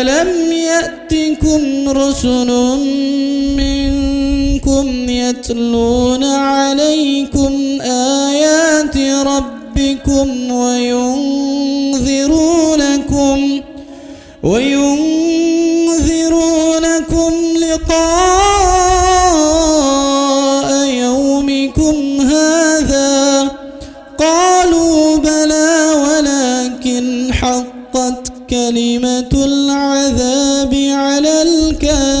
ألم يأتكم رسل منكم يتلون عليكم آيات ربكم وينذرونكم وينذرونكم لقاء يومكم هذا قالوا بلى ولكن حقت كلمة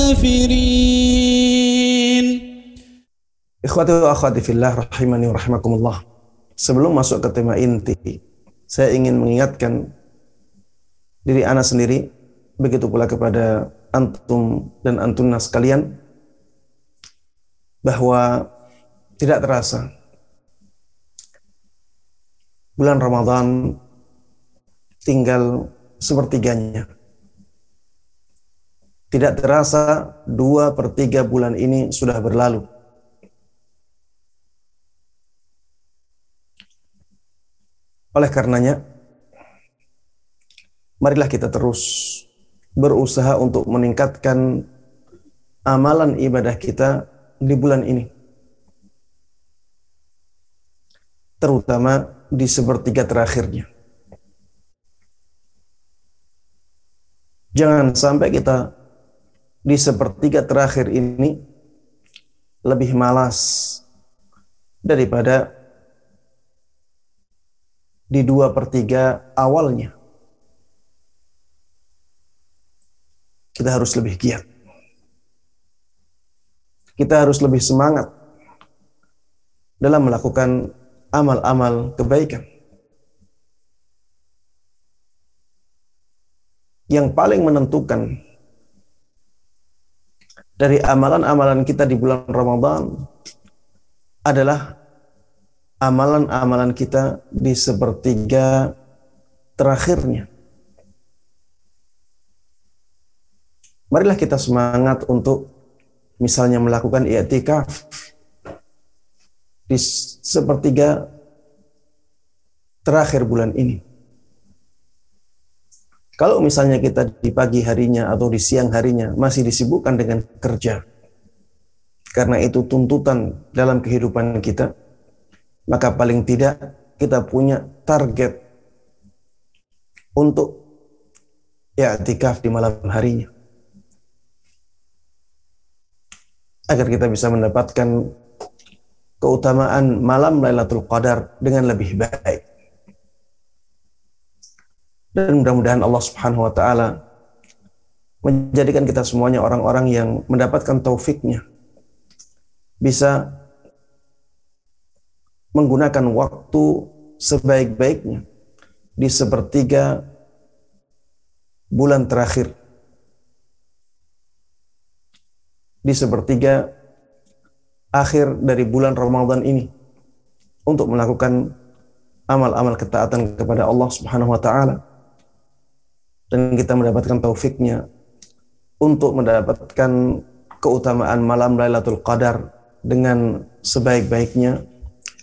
الكافرين Ikhwati wa akhwati fillah rahimani wa rahimakumullah. Sebelum masuk ke tema inti, saya ingin mengingatkan diri ana sendiri, begitu pula kepada antum dan antuna sekalian, bahwa tidak terasa bulan Ramadan tinggal sepertiganya. Tidak terasa dua per tiga bulan ini sudah berlalu. Oleh karenanya, marilah kita terus berusaha untuk meningkatkan amalan ibadah kita di bulan ini. Terutama di sepertiga terakhirnya. Jangan sampai kita di sepertiga terakhir ini lebih malas daripada di dua per tiga awalnya. Kita harus lebih giat. Kita harus lebih semangat dalam melakukan amal-amal kebaikan. Yang paling menentukan dari amalan-amalan kita di bulan Ramadan adalah amalan-amalan kita di sepertiga terakhirnya. Marilah kita semangat untuk misalnya melakukan i'tikaf di sepertiga terakhir bulan ini. Kalau misalnya kita di pagi harinya atau di siang harinya masih disibukkan dengan kerja, karena itu tuntutan dalam kehidupan kita, maka paling tidak kita punya target untuk ya tikaf di malam harinya. Agar kita bisa mendapatkan keutamaan malam Lailatul Qadar dengan lebih baik. Dan mudah-mudahan Allah Subhanahu wa taala menjadikan kita semuanya orang-orang yang mendapatkan taufiknya bisa menggunakan waktu sebaik-baiknya di sepertiga bulan terakhir. Di sepertiga akhir dari bulan Ramadan ini untuk melakukan amal-amal ketaatan kepada Allah Subhanahu wa taala dan kita mendapatkan taufiknya untuk mendapatkan keutamaan malam Lailatul Qadar dengan sebaik-baiknya.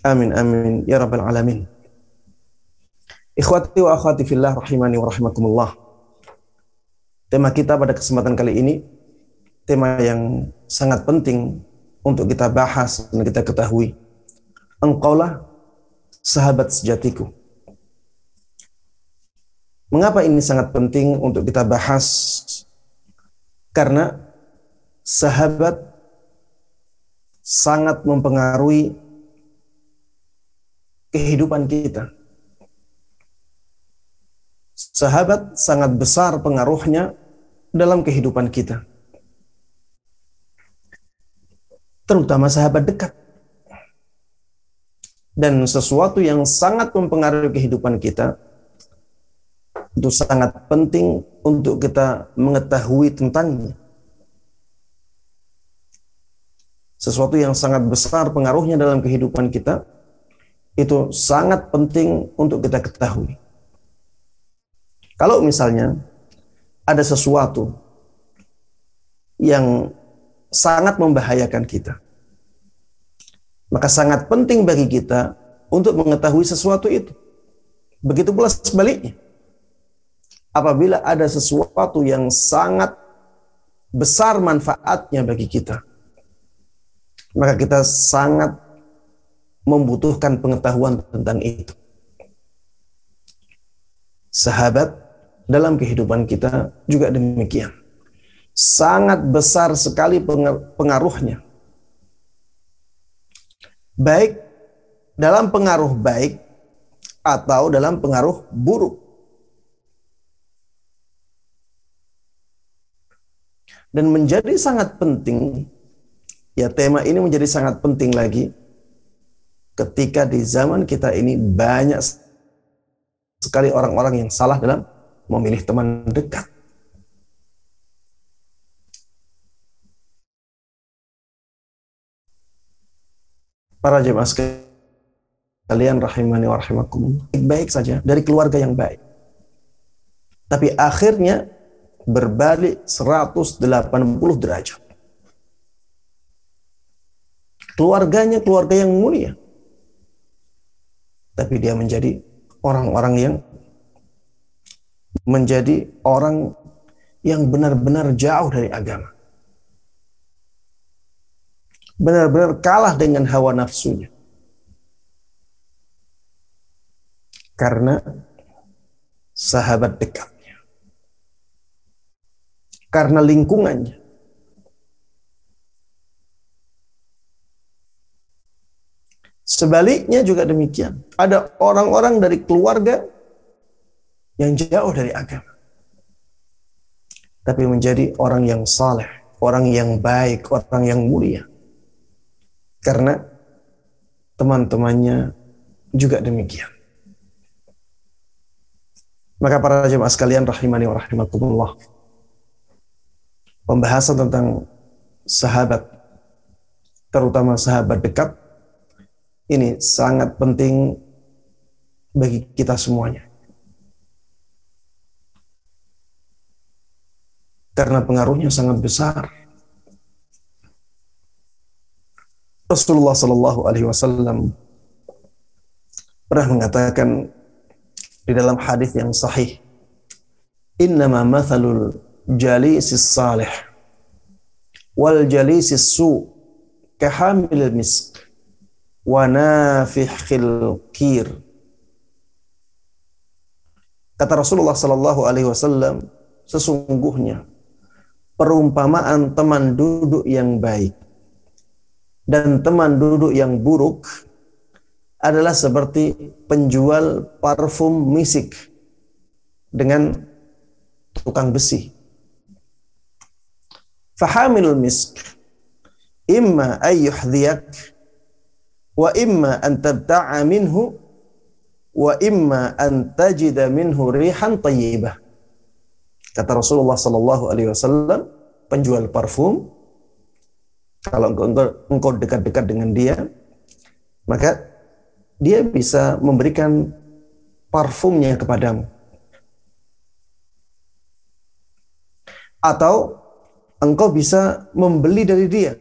Amin amin ya rabbal alamin. Ikhwati wa akhwati fillah rahimani wa rahimakumullah. Tema kita pada kesempatan kali ini tema yang sangat penting untuk kita bahas dan kita ketahui. Engkaulah sahabat sejatiku. Mengapa ini sangat penting untuk kita bahas? Karena sahabat sangat mempengaruhi kehidupan kita. Sahabat sangat besar pengaruhnya dalam kehidupan kita. Terutama sahabat dekat. Dan sesuatu yang sangat mempengaruhi kehidupan kita itu sangat penting untuk kita mengetahui tentangnya. Sesuatu yang sangat besar pengaruhnya dalam kehidupan kita itu sangat penting untuk kita ketahui. Kalau misalnya ada sesuatu yang sangat membahayakan kita, maka sangat penting bagi kita untuk mengetahui sesuatu itu. Begitu pula sebaliknya. Apabila ada sesuatu yang sangat besar manfaatnya bagi kita, maka kita sangat membutuhkan pengetahuan tentang itu. Sahabat dalam kehidupan kita juga demikian. Sangat besar sekali pengaruhnya. Baik dalam pengaruh baik atau dalam pengaruh buruk. Dan menjadi sangat penting, ya tema ini menjadi sangat penting lagi ketika di zaman kita ini banyak sekali orang-orang yang salah dalam memilih teman dekat. Para jemaah sekalian rahimani wa rahimakum, baik saja dari keluarga yang baik. Tapi akhirnya berbalik 180 derajat. Keluarganya keluarga yang mulia. Tapi dia menjadi orang-orang yang menjadi orang yang benar-benar jauh dari agama. Benar-benar kalah dengan hawa nafsunya. Karena sahabat dekatnya. Karena lingkungannya. Sebaliknya juga demikian. Ada orang-orang dari keluarga yang jauh dari agama. Tapi menjadi orang yang saleh, orang yang baik, orang yang mulia. Karena teman-temannya juga demikian. Maka para jemaah sekalian rahimani wa rahimakumullah. Pembahasan tentang sahabat terutama sahabat dekat ini sangat penting bagi kita semuanya. Karena pengaruhnya sangat besar. Rasulullah Shallallahu Alaihi Wasallam pernah mengatakan di dalam hadis yang sahih, Innama mathalul jalisis salih wal jalisis su kahamil misk wa nafikhil kir. Kata Rasulullah sallallahu alaihi wasallam, sesungguhnya perumpamaan teman duduk yang baik dan teman duduk yang buruk adalah seperti penjual parfum misik dengan tukang besi. Fahamil misk imma ayyuhdhiyak wa imma an tabta'a minhu wa imma an tajida minhu rihan tayyibah. Kata Rasulullah sallallahu alaihi wasallam, penjual parfum kalau engkau, engkau dekat-dekat dengan dia, maka dia bisa memberikan parfumnya kepadamu. Atau engkau bisa membeli dari dia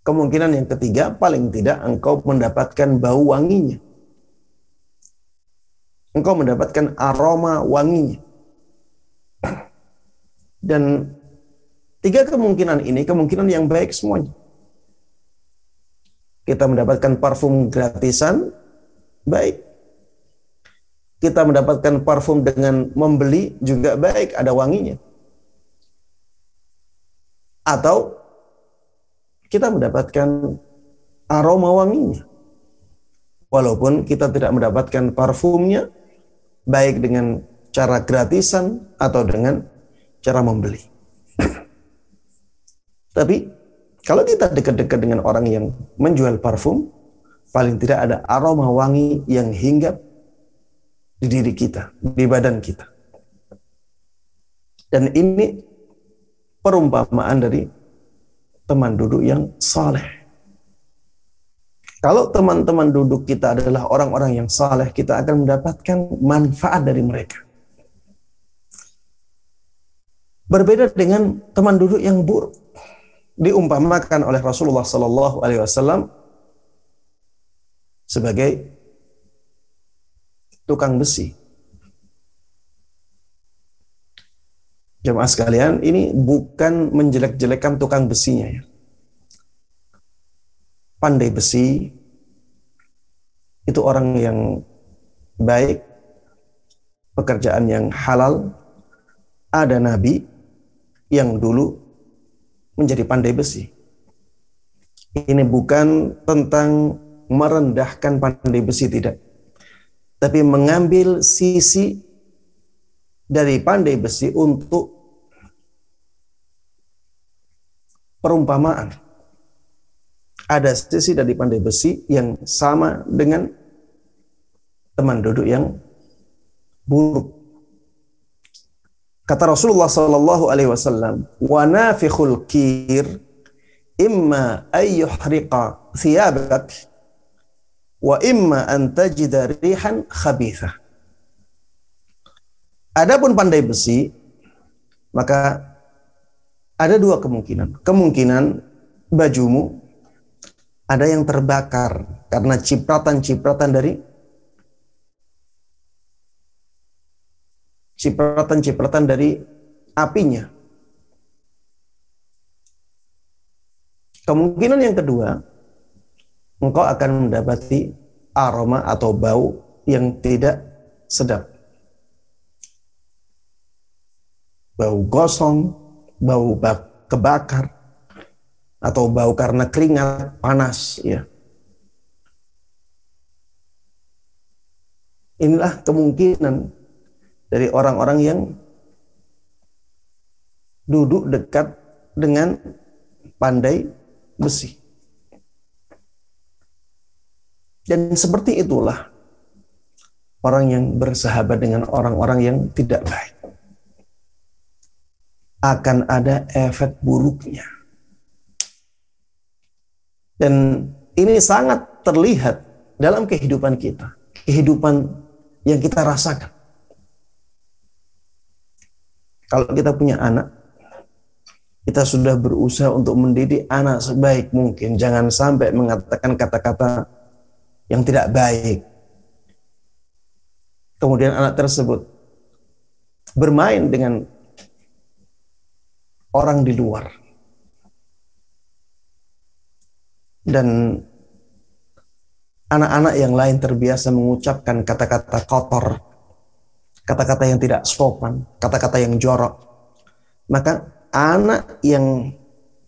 Kemungkinan yang ketiga, paling tidak engkau mendapatkan bau wanginya. Engkau mendapatkan aroma wanginya. Dan tiga kemungkinan ini, kemungkinan yang baik semuanya. Kita mendapatkan parfum gratisan, baik. Kita mendapatkan parfum dengan membeli juga baik, ada wanginya. Atau kita mendapatkan aroma wanginya. Walaupun kita tidak mendapatkan parfumnya, baik dengan cara gratisan atau dengan cara membeli. Tapi kalau kita dekat-dekat dengan orang yang menjual parfum, paling tidak ada aroma wangi yang hinggap di diri kita, di badan kita. Dan ini perumpamaan dari teman duduk yang saleh. Kalau teman-teman duduk kita adalah orang-orang yang saleh, kita akan mendapatkan manfaat dari mereka. Berbeda dengan teman duduk yang buruk. Diumpamakan oleh Rasulullah Sallallahu Alaihi Wasallam sebagai tukang besi. Jemaah sekalian, ini bukan menjelek-jelekan tukang besinya ya. Pandai besi itu orang yang baik, pekerjaan yang halal. Ada nabi yang dulu menjadi pandai besi. Ini bukan tentang merendahkan pandai besi tidak. Tapi mengambil sisi dari pandai besi untuk perumpamaan. Ada sisi dari pandai besi yang sama dengan teman duduk yang buruk. Kata Rasulullah sallallahu alaihi wasallam, "Wa nafikhul kir imma ay yuhriqa thiyabak wa imma an tajida rihan khabitha." Adapun pandai besi, maka ada dua kemungkinan. Kemungkinan bajumu ada yang terbakar karena cipratan-cipratan dari cipratan-cipratan dari apinya. Kemungkinan yang kedua, engkau akan mendapati aroma atau bau yang tidak sedap. Bau gosong, bau kebakar, atau bau karena keringat panas ya. Inilah kemungkinan dari orang-orang yang duduk dekat dengan pandai besi. Dan seperti itulah orang yang bersahabat dengan orang-orang yang tidak baik. Akan ada efek buruknya. Dan ini sangat terlihat dalam kehidupan kita. Kehidupan yang kita rasakan. Kalau kita punya anak, kita sudah berusaha untuk mendidik anak sebaik mungkin. Jangan sampai mengatakan kata-kata yang tidak baik. Kemudian anak tersebut bermain dengan orang di luar. Dan anak-anak yang lain terbiasa mengucapkan kata-kata kotor kata-kata yang tidak sopan, kata-kata yang jorok. Maka anak yang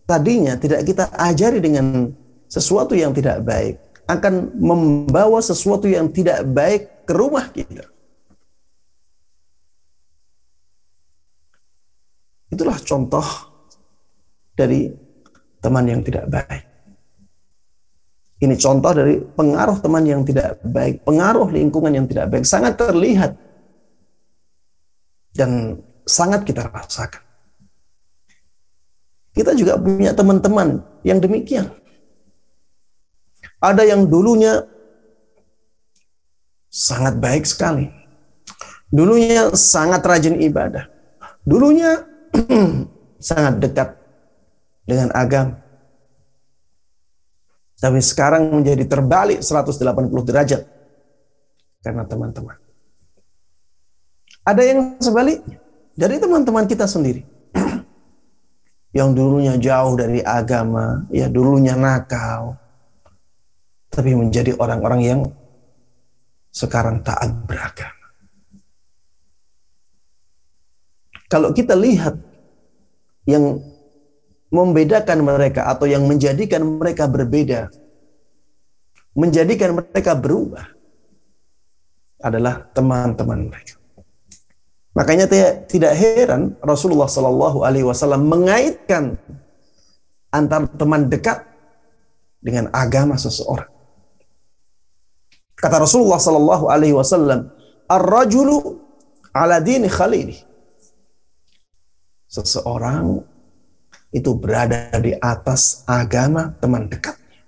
tadinya tidak kita ajari dengan sesuatu yang tidak baik akan membawa sesuatu yang tidak baik ke rumah kita. Itulah contoh dari teman yang tidak baik. Ini contoh dari pengaruh teman yang tidak baik, pengaruh lingkungan yang tidak baik. Sangat terlihat dan sangat kita rasakan. Kita juga punya teman-teman yang demikian. Ada yang dulunya sangat baik sekali. Dulunya sangat rajin ibadah. Dulunya sangat dekat dengan agama. Tapi sekarang menjadi terbalik 180 derajat karena teman-teman. Ada yang sebaliknya. Dari teman-teman kita sendiri. yang dulunya jauh dari agama, ya dulunya nakal. Tapi menjadi orang-orang yang sekarang taat beragama. Kalau kita lihat yang membedakan mereka atau yang menjadikan mereka berbeda, menjadikan mereka berubah adalah teman-teman mereka. Makanya tidak heran Rasulullah Shallallahu Alaihi Wasallam mengaitkan antara teman dekat dengan agama seseorang. Kata Rasulullah Shallallahu Alaihi Wasallam, "Ar-rajulu ala dini khalili." Seseorang itu berada di atas agama teman dekatnya.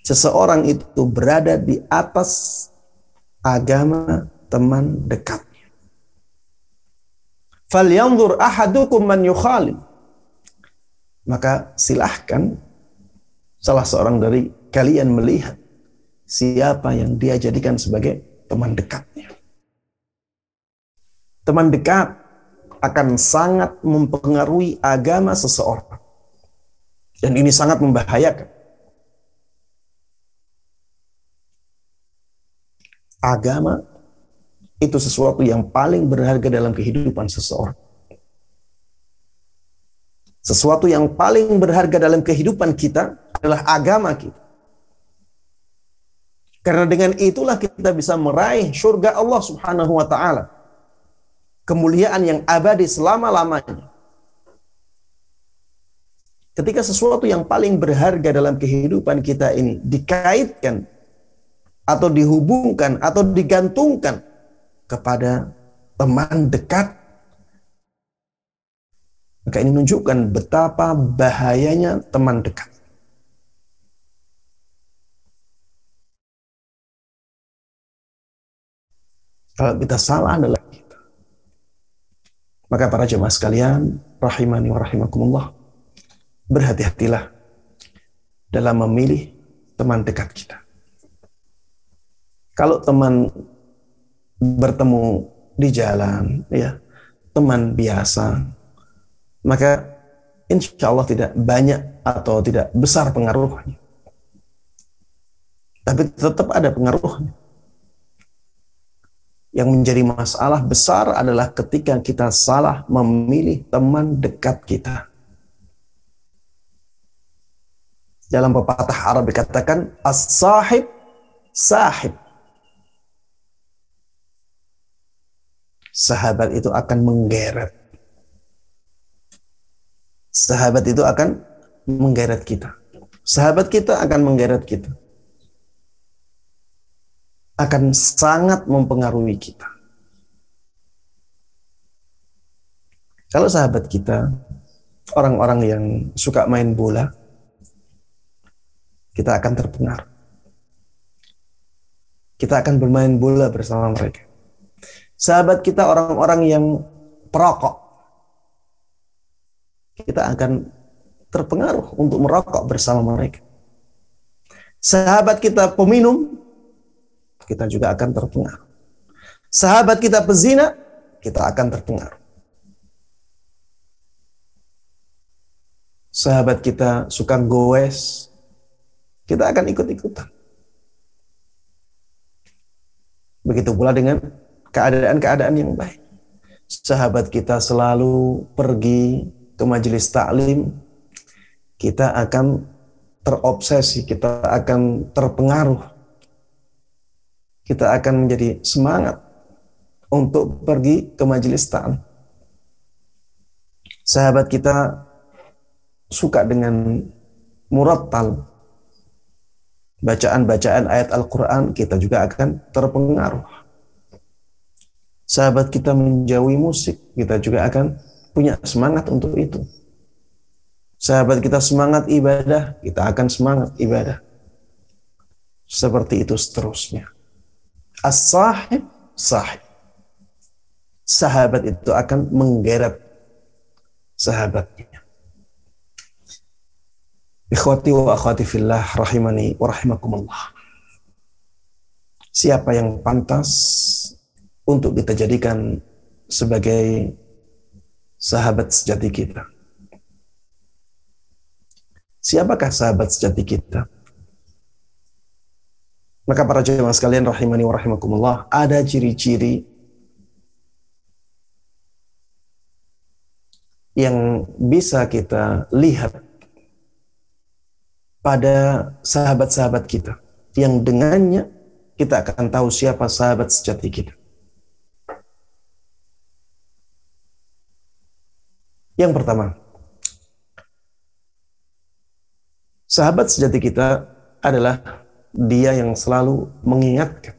Seseorang itu berada di atas agama teman dekatnya. Falyanzur ahadukum man. Maka silahkan salah seorang dari kalian melihat siapa yang dia jadikan sebagai teman dekatnya. Teman dekat akan sangat mempengaruhi agama seseorang. Dan ini sangat membahayakan. Agama itu sesuatu yang paling berharga dalam kehidupan seseorang. Sesuatu yang paling berharga dalam kehidupan kita adalah agama kita. Karena dengan itulah kita bisa meraih surga Allah Subhanahu wa taala. Kemuliaan yang abadi selama-lamanya. Ketika sesuatu yang paling berharga dalam kehidupan kita ini dikaitkan atau dihubungkan atau digantungkan kepada teman dekat maka ini menunjukkan betapa bahayanya teman dekat. Kalau kita salah adalah. Maka para jemaah sekalian, rahimani wa rahimakumullah, berhati-hatilah dalam memilih teman dekat kita. Kalau teman bertemu di jalan, ya teman biasa, maka insya Allah tidak banyak atau tidak besar pengaruhnya. Tapi tetap ada pengaruhnya. Yang menjadi masalah besar adalah ketika kita salah memilih teman dekat kita. Dalam pepatah Arab dikatakan as-sahib sahib. Sahabat itu akan menggeret. Sahabat itu akan menggeret kita. Sahabat kita akan menggeret kita akan sangat mempengaruhi kita. Kalau sahabat kita, orang-orang yang suka main bola, kita akan terpengaruh. Kita akan bermain bola bersama mereka. Sahabat kita orang-orang yang perokok, kita akan terpengaruh untuk merokok bersama mereka. Sahabat kita peminum, kita juga akan terpengaruh. Sahabat kita pezina, kita akan terpengaruh. Sahabat kita suka goes, kita akan ikut-ikutan. Begitu pula dengan keadaan-keadaan yang baik. Sahabat kita selalu pergi ke majelis taklim, kita akan terobsesi, kita akan terpengaruh kita akan menjadi semangat untuk pergi ke majelis ta'lim. Sahabat kita suka dengan murattal. Bacaan-bacaan ayat Al-Quran kita juga akan terpengaruh. Sahabat kita menjauhi musik, kita juga akan punya semangat untuk itu. Sahabat kita semangat ibadah, kita akan semangat ibadah. Seperti itu seterusnya. As-sahib, sahib. Sahabat itu akan menggeret sahabatnya. Ikhwati wa akhwati fillah rahimani wa rahimakumullah. Siapa yang pantas untuk kita jadikan sebagai sahabat sejati kita? Siapakah sahabat sejati kita? Maka para jemaah sekalian rahimani wa rahimakumullah, ada ciri-ciri yang bisa kita lihat pada sahabat-sahabat kita yang dengannya kita akan tahu siapa sahabat sejati kita. Yang pertama, sahabat sejati kita adalah dia yang selalu mengingatkan.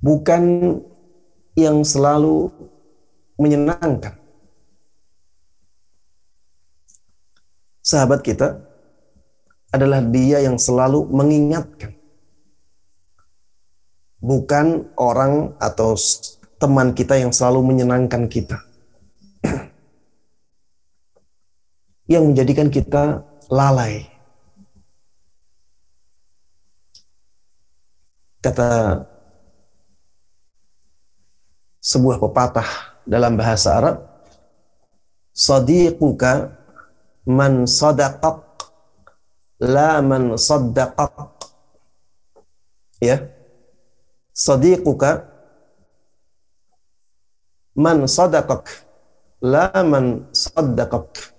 Bukan yang selalu menyenangkan. Sahabat kita adalah dia yang selalu mengingatkan. Bukan orang atau teman kita yang selalu menyenangkan kita. yang menjadikan kita lalai kata sebuah pepatah dalam bahasa Arab sadiquka man sadaqak la man saddaqak. Ya. Sadiquka man sadaqak la man saddaqak.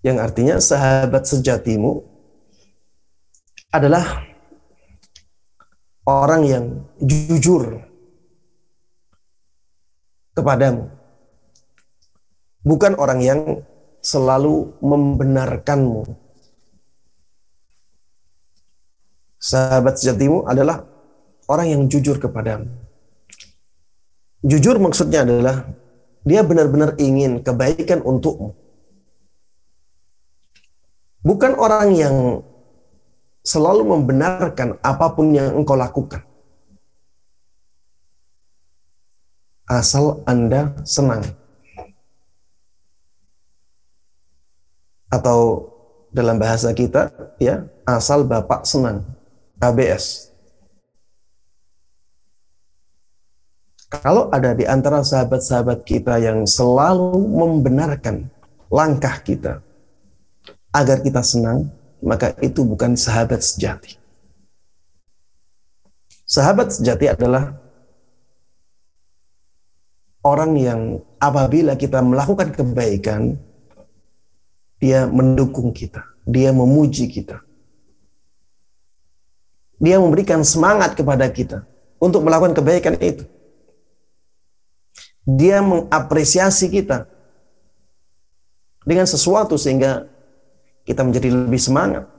Yang artinya sahabat sejatimu adalah orang yang jujur kepadamu. Bukan orang yang selalu membenarkanmu. Sahabat sejatimu adalah orang yang jujur kepadamu. Jujur maksudnya adalah dia benar-benar ingin kebaikan untukmu. Bukan orang yang selalu membenarkan apa pun yang engkau lakukan. Asal Anda senang. Atau dalam bahasa kita, ya, asal Bapak senang. ABS. Kalau ada di antara sahabat-sahabat kita yang selalu membenarkan langkah kita agar kita senang, maka itu bukan sahabat sejati. Sahabat sejati adalah orang yang apabila kita melakukan kebaikan, dia mendukung kita, dia memuji kita. Dia memberikan semangat kepada kita untuk melakukan kebaikan itu. Dia mengapresiasi kita dengan sesuatu sehingga kita menjadi lebih semangat.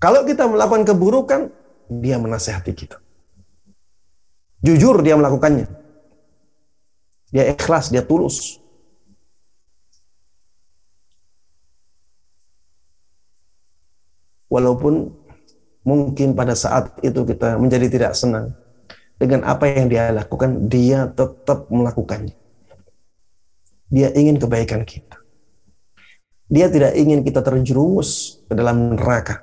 Kalau kita melakukan keburukan, dia menasehati kita. Jujur dia melakukannya. Dia ikhlas, dia tulus. Walaupun mungkin pada saat itu kita menjadi tidak senang dengan apa yang dia lakukan, dia tetap melakukannya. Dia ingin kebaikan kita. Dia tidak ingin kita terjerumus ke dalam neraka,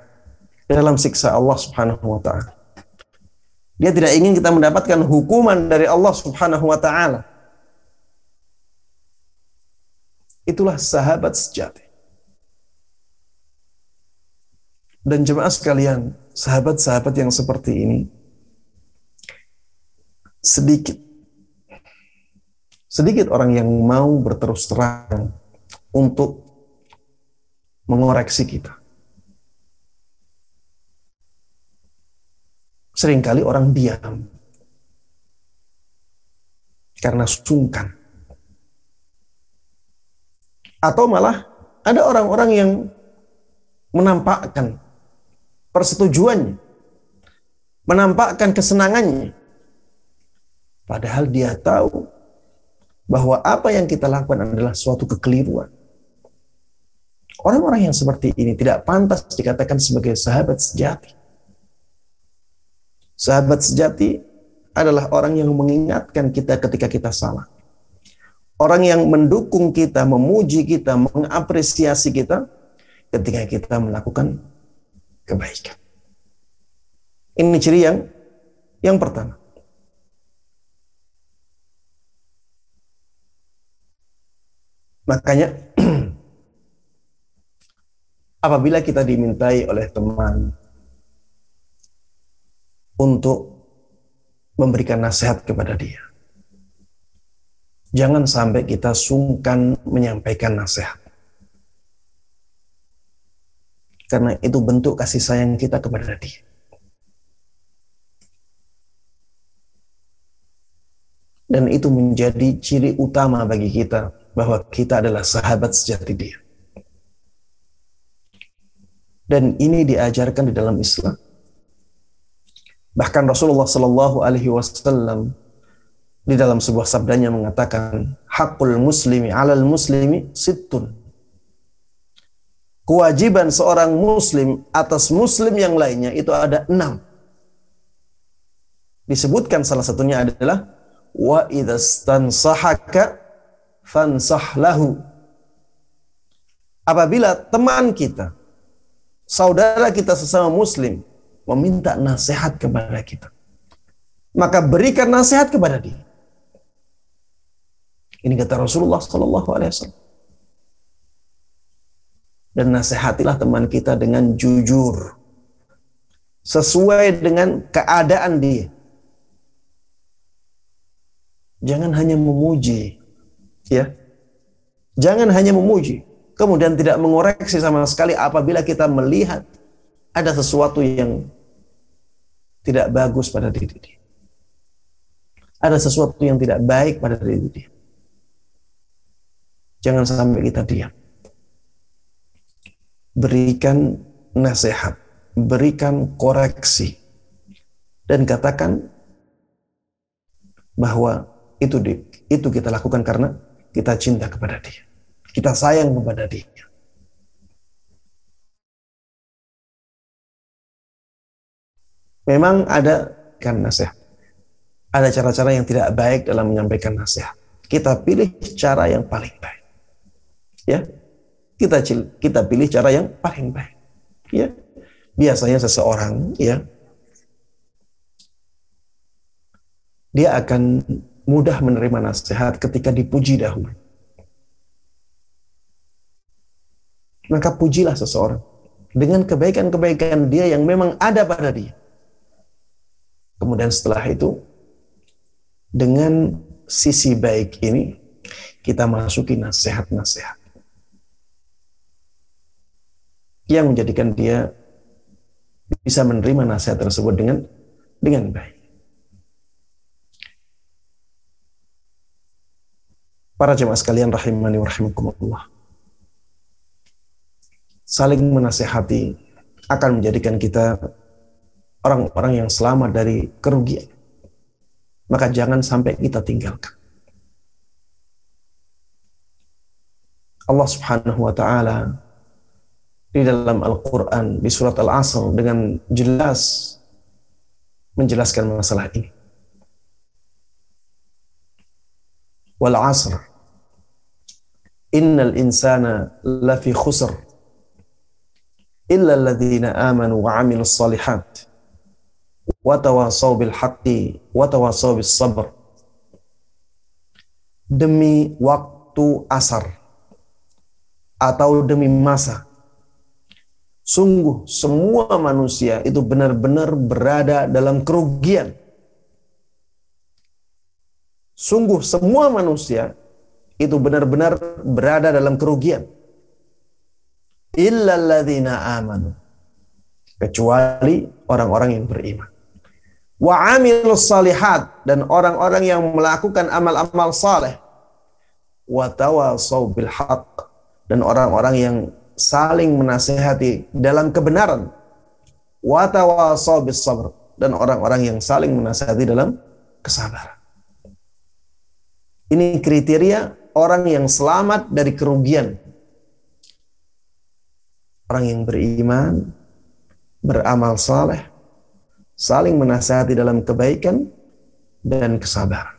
ke dalam siksa Allah Subhanahu wa taala. Dia tidak ingin kita mendapatkan hukuman dari Allah Subhanahu wa taala. Itulah sahabat sejati. Dan jemaah sekalian, sahabat-sahabat yang seperti ini sedikit sedikit orang yang mau berterus terang untuk mengoreksi kita. Seringkali orang diam karena sungkan. Atau malah ada orang-orang yang menampakkan persetujuannya, menampakkan kesenangannya. Padahal dia tahu bahwa apa yang kita lakukan adalah suatu kekeliruan. Orang-orang yang seperti ini tidak pantas dikatakan sebagai sahabat sejati. Sahabat sejati adalah orang yang mengingatkan kita ketika kita salah. Orang yang mendukung kita, memuji kita, mengapresiasi kita ketika kita melakukan kebaikan. Ini ciri yang yang pertama. Makanya apabila kita dimintai oleh teman untuk memberikan nasihat kepada dia. Jangan sampai kita sungkan menyampaikan nasihat. Karena itu bentuk kasih sayang kita kepada dia. Dan itu menjadi ciri utama bagi kita bahwa kita adalah sahabat sejati dia. Dan ini diajarkan di dalam Islam. Bahkan Rasulullah Shallallahu Alaihi Wasallam di dalam sebuah sabdanya mengatakan, hakul muslimi alal muslimi situn. Kewajiban seorang muslim atas muslim yang lainnya itu ada enam. Disebutkan salah satunya adalah wa idastansahaka fansah lahu. Apabila teman kita, saudara kita sesama muslim meminta nasihat kepada kita. maka berikan nasihat kepada dia. Ini kata Rasulullah Sallallahu Alaihi Wasallam. Dan nasihatilah teman kita dengan jujur, sesuai dengan keadaan dia. Jangan hanya memuji, ya. Jangan hanya memuji, kemudian tidak mengoreksi sama sekali apabila kita melihat ada sesuatu yang tidak bagus pada diri dia. Ada sesuatu yang tidak baik pada diri dia. Jangan sampai kita diam. Berikan nasihat, berikan koreksi, dan katakan bahwa itu di, itu kita lakukan karena kita cinta kepada dia. Kita sayang kepada dia. Memang ada kan nasihat. Ada cara-cara yang tidak baik dalam menyampaikan nasihat. Kita pilih cara yang paling baik. Ya. Kita kita pilih cara yang paling baik. Ya. Biasanya seseorang ya dia akan mudah menerima nasihat ketika dipuji dahulu. Maka pujilah seseorang dengan kebaikan-kebaikan dia yang memang ada pada dia. Kemudian setelah itu dengan sisi baik ini kita masuki nasihat-nasihat yang menjadikan dia bisa menerima nasihat tersebut dengan dengan baik. Para jemaah sekalian rahimani wa rahimakumullah. Saling menasehati akan menjadikan kita orang-orang yang selamat dari kerugian. Maka jangan sampai kita tinggalkan. Allah Subhanahu wa taala di dalam Al-Qur'an di surat Al-Asr dengan jelas menjelaskan masalah ini. Wal 'asr. Innal insana lafi khusr. Illa alladhina amanu wa 'amilus solihat watawasau bil haqqi watawasau bis sabr demi waktu asar atau demi masa sungguh semua manusia itu benar-benar berada dalam kerugian sungguh semua manusia itu benar-benar berada dalam kerugian. Illalladzina amanu. Kecuali orang-orang yang beriman. Wa amilus salihat dan orang-orang yang melakukan amal-amal saleh. Wa tawasau bil haq dan orang-orang yang saling menasehati dalam kebenaran. Wa tawasau bis sabr dan orang-orang yang saling menasehati dalam kesabaran ini kriteria orang yang selamat dari kerugian orang yang beriman beramal saleh saling menasihati dalam kebaikan dan kesabaran.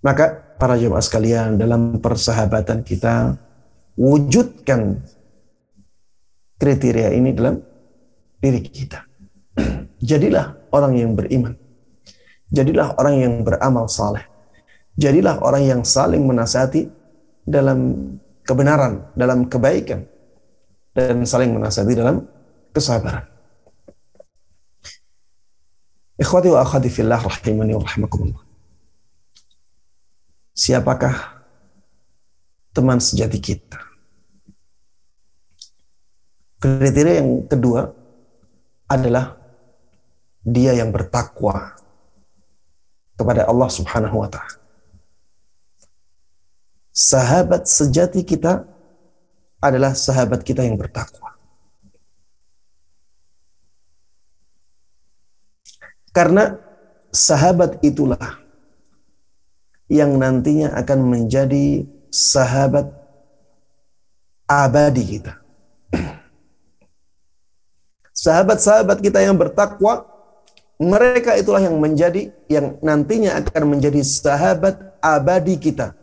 Maka para jemaah sekalian dalam persahabatan kita wujudkan kriteria ini dalam diri kita. Jadilah orang yang beriman. Jadilah orang yang beramal saleh. Jadilah orang yang saling menasihati dalam kebenaran, dalam kebaikan dan saling menasihati dalam kesabaran. Ikhwati wa akhwati fillah rahimani wa rahimakumullah. Siapakah teman sejati kita? Kriteria yang kedua adalah dia yang bertakwa kepada Allah Subhanahu wa taala. Sahabat sejati kita adalah sahabat kita yang bertakwa. Karena sahabat itulah yang nantinya akan menjadi sahabat abadi kita. Sahabat-sahabat kita yang bertakwa, mereka itulah yang menjadi yang nantinya akan menjadi sahabat abadi kita.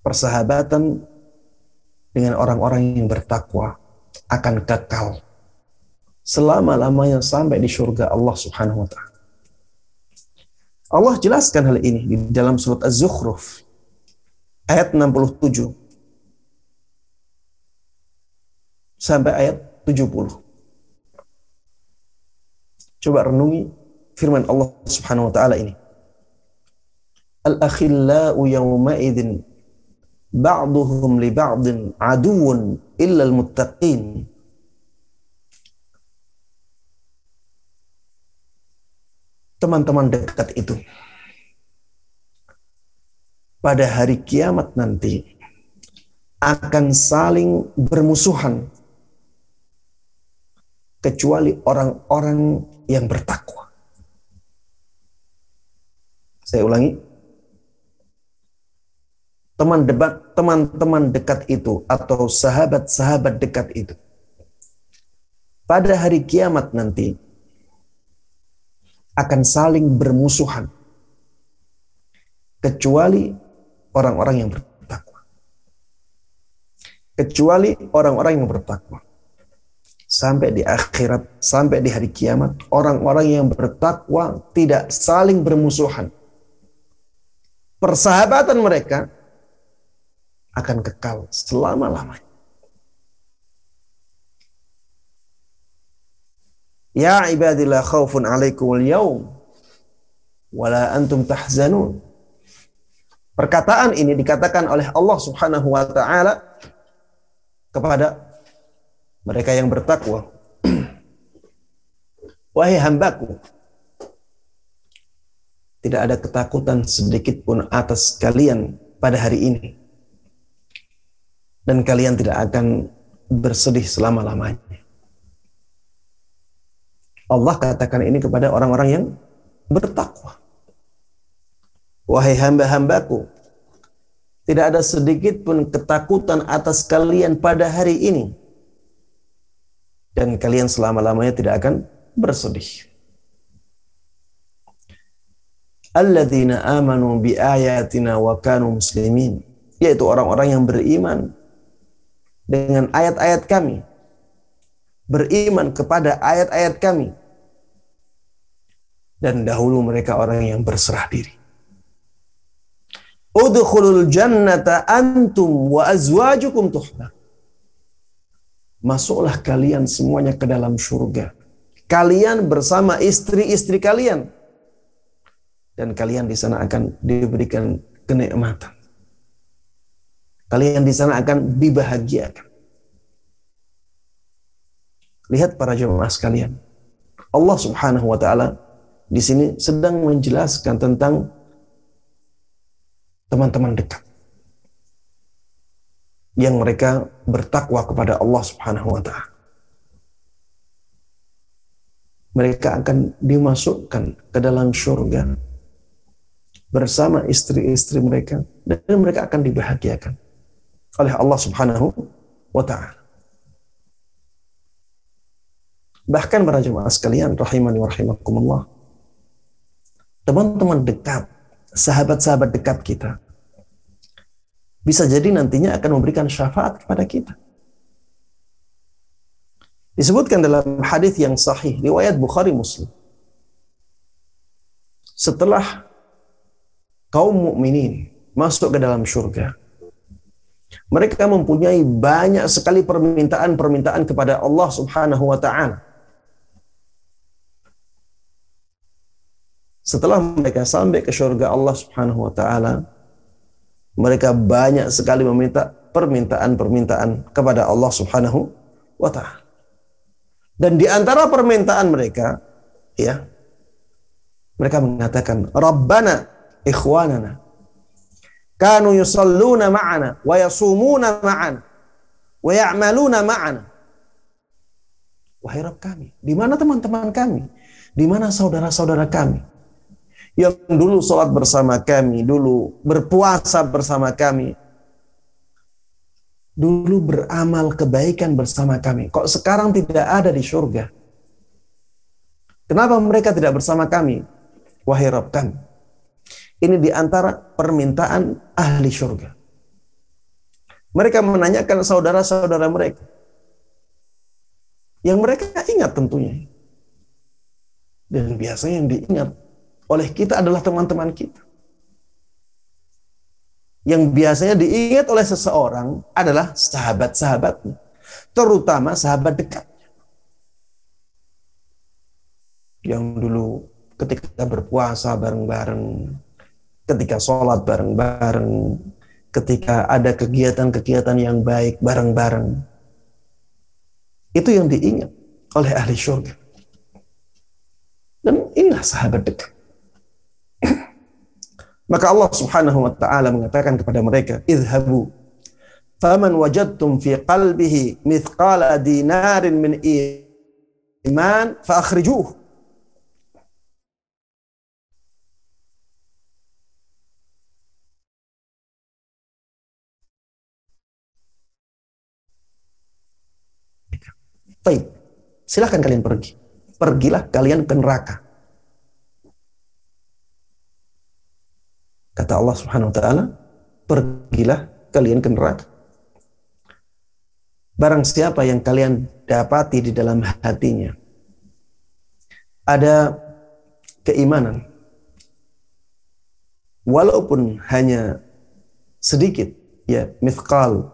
Persahabatan dengan orang-orang yang bertakwa akan kekal selama-lamanya sampai di surga Allah Subhanahu wa taala. Allah jelaskan hal ini di dalam surat Az-Zukhruf ayat 67 sampai ayat 70. Coba renungi firman Allah Subhanahu wa taala ini. Al-akhillau yawma idzin ba'duhum li ba'din aduwwun illa al-muttaqin. Teman-teman dekat itu pada hari kiamat nanti akan saling bermusuhan kecuali orang-orang yang bertakwa. Saya ulangi. Teman debat, teman-teman dekat itu atau sahabat-sahabat dekat itu. Pada hari kiamat nanti akan saling bermusuhan kecuali orang-orang yang bertakwa. Kecuali orang-orang yang bertakwa sampai di akhirat, sampai di hari kiamat, orang-orang yang bertakwa tidak saling bermusuhan. Persahabatan mereka akan kekal selama-lamanya. Ya ibadillah khawfun alaikum al-yawm wala antum tahzanun. Perkataan ini dikatakan oleh Allah Subhanahu wa taala kepada mereka yang bertakwa. Wahai hambaku, tidak ada ketakutan sedikit pun atas kalian pada hari ini. Dan kalian tidak akan bersedih selama-lamanya. Allah katakan ini kepada orang-orang yang bertakwa. Wahai hamba-hambaku, tidak ada sedikit pun ketakutan atas kalian pada hari ini dan kalian selama-lamanya tidak akan bersedih. Alladzina amanu bi ayatina wa kanu muslimin, yaitu orang-orang yang beriman dengan ayat-ayat kami, beriman kepada ayat-ayat kami, dan dahulu mereka orang yang berserah diri. Udkhulul jannata antum wa azwajukum tuhbar masuklah kalian semuanya ke dalam surga. Kalian bersama istri-istri kalian. Dan kalian di sana akan diberikan kenikmatan. Kalian di sana akan dibahagiakan. Lihat para jemaah sekalian. Allah Subhanahu wa taala di sini sedang menjelaskan tentang teman-teman dekat yang mereka bertakwa kepada Allah Subhanahu wa taala. Mereka akan dimasukkan ke dalam surga bersama istri-istri mereka dan mereka akan dibahagiakan oleh Allah Subhanahu wa taala. Bahkan para jemaah sekalian rahimani wa rahimakumullah. Teman-teman dekat, sahabat-sahabat dekat kita bisa jadi nantinya akan memberikan syafaat kepada kita. Disebutkan dalam hadis yang sahih riwayat Bukhari Muslim. Setelah kaum mukminin masuk ke dalam surga, mereka mempunyai banyak sekali permintaan-permintaan kepada Allah Subhanahu wa taala. Setelah mereka sampai ke surga Allah Subhanahu wa taala, mereka banyak sekali meminta permintaan-permintaan kepada Allah Subhanahu wa taala. Dan di antara permintaan mereka, ya, mereka mengatakan, "Rabbana ikhwanana kanu yusalluna ma'ana wa yasumuna ma'ana wa ya'maluna ma'ana." Wahai Rabb kami, di mana teman-teman kami? Di mana saudara-saudara kami? Yang dulu sholat bersama kami, dulu berpuasa bersama kami, dulu beramal kebaikan bersama kami. Kok sekarang tidak ada di surga? Kenapa mereka tidak bersama kami? Wahai Rabb kami. Ini di antara permintaan ahli surga. Mereka menanyakan saudara-saudara mereka. yang mereka ingat tentunya. Dan biasanya yang diingat oleh kita adalah teman-teman kita. Yang biasanya diingat oleh seseorang adalah sahabat-sahabatnya, terutama sahabat dekat. Yang dulu ketika berpuasa bareng-bareng, ketika sholat bareng-bareng, ketika ada kegiatan-kegiatan yang baik bareng-bareng. Itu yang diingat oleh ahli syurga. Dan inilah sahabat dekat. Maka Allah Subhanahu wa taala mengatakan kepada mereka, "Idhabu faman wajadtum fi qalbihi mithqala dinarin min iman fa akhrijuhu." Baik, silahkan kalian pergi. Pergilah kalian ke neraka. Kata Allah Subhanahu wa taala, pergilah kalian ke neraka. Barang siapa yang kalian dapati di dalam hatinya ada keimanan walaupun hanya sedikit ya mithqal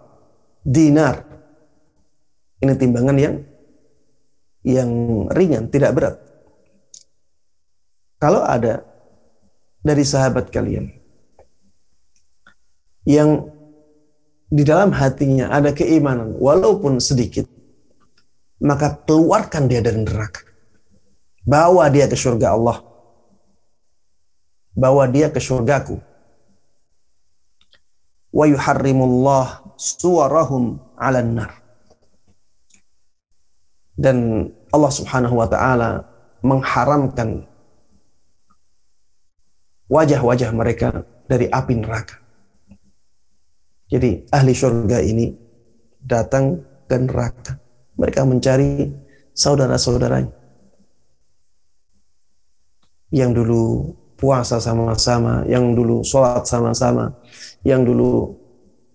dinar ini timbangan yang yang ringan, tidak berat. Kalau ada dari sahabat kalian yang di dalam hatinya ada keimanan walaupun sedikit, maka keluarkan dia dari neraka. Bawa dia ke surga Allah. Bawa dia ke surgaku. Wa yuharrimullah suwarahum 'alan nar dan Allah Subhanahu wa taala mengharamkan wajah-wajah mereka dari api neraka. Jadi ahli surga ini datang ke neraka. Mereka mencari saudara-saudaranya yang dulu puasa sama-sama, yang dulu sholat sama-sama, yang dulu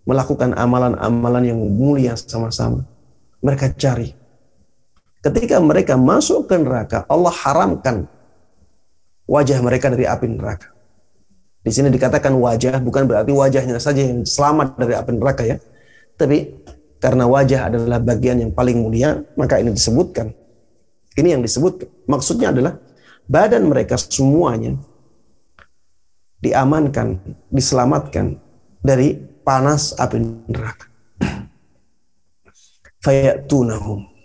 melakukan amalan-amalan yang mulia sama-sama. Mereka cari Ketika mereka masuk ke neraka, Allah haramkan wajah mereka dari api neraka. Di sini dikatakan wajah bukan berarti wajahnya saja yang selamat dari api neraka ya. Tapi karena wajah adalah bagian yang paling mulia, maka ini disebutkan. Ini yang disebut maksudnya adalah badan mereka semuanya diamankan, diselamatkan dari panas api neraka. Fayatunahum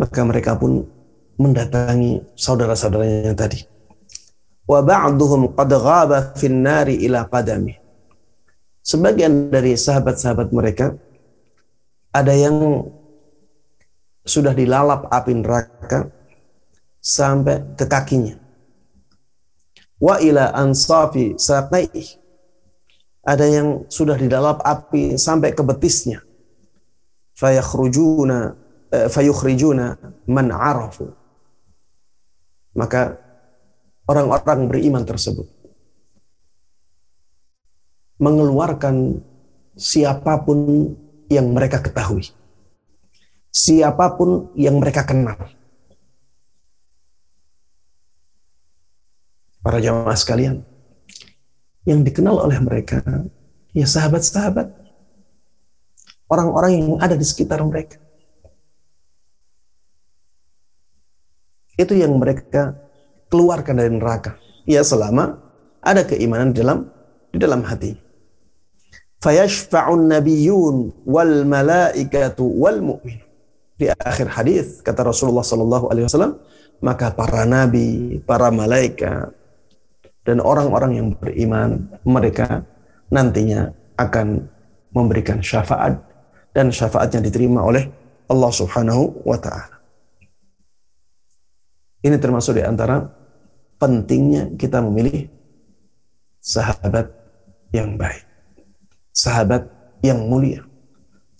maka mereka pun mendatangi saudara-saudaranya tadi. Wa ba'duhum qad ghaba fin nari ila qadami. Sebagian dari sahabat-sahabat mereka ada yang sudah dilalap api neraka sampai ke kakinya. Wa ila ansafi saqai. Ada yang sudah dilalap api sampai ke betisnya. Fayakhrujuna Eh, fayukhrijuna man arafu. Maka orang-orang beriman tersebut mengeluarkan siapa pun yang mereka ketahui. Siapa pun yang mereka kenal. Para jamaah sekalian, yang dikenal oleh mereka, ya sahabat-sahabat, orang-orang yang ada di sekitar mereka. Itu yang mereka keluarkan dari neraka. Ya selama ada keimanan di dalam di dalam hati. Fayashfa'un nabiyyun wal malaikatu wal mu'min. Di akhir hadis kata Rasulullah sallallahu alaihi wasallam, maka para nabi, para malaikat dan orang-orang yang beriman mereka nantinya akan memberikan syafaat dan syafaatnya diterima oleh Allah Subhanahu wa taala. Ini termasuk di antara pentingnya kita memilih sahabat yang baik, sahabat yang mulia,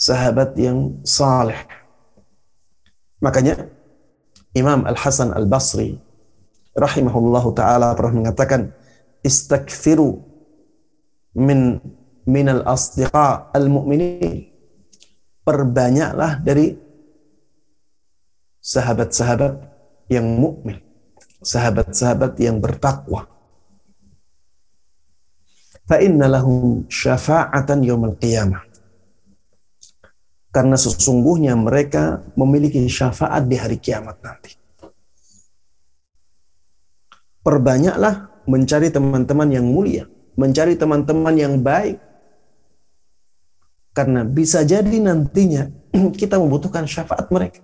sahabat yang saleh. Makanya Imam Al Hasan Al Basri rahimahullahu taala pernah mengatakan istakfiru min min al asdiqa al mu'minin perbanyaklah dari sahabat-sahabat yang mukmin, sahabat-sahabat yang bertakwa. Fa inna lahum syafa'atan yaumil qiyamah. Karena sesungguhnya mereka memiliki syafaat di hari kiamat nanti. Perbanyaklah mencari teman-teman yang mulia, mencari teman-teman yang baik. Karena bisa jadi nantinya kita membutuhkan syafaat mereka.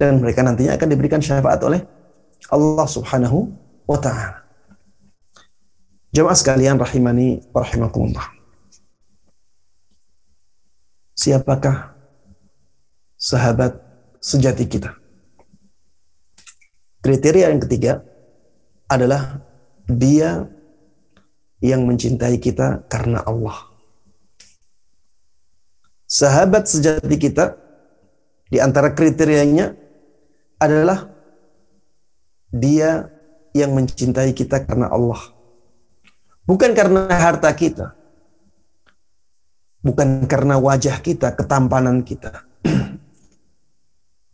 Dan mereka nantinya akan diberikan syafaat oleh Allah Subhanahu wa taala. Jemaah sekalian rahimani wa rahimakumullah. Siapakah sahabat sejati kita? Kriteria yang ketiga adalah dia yang mencintai kita karena Allah. Sahabat sejati kita di antara kriterianya adalah dia yang mencintai kita karena Allah. Bukan karena harta kita, Bukan karena wajah kita, ketampanan kita.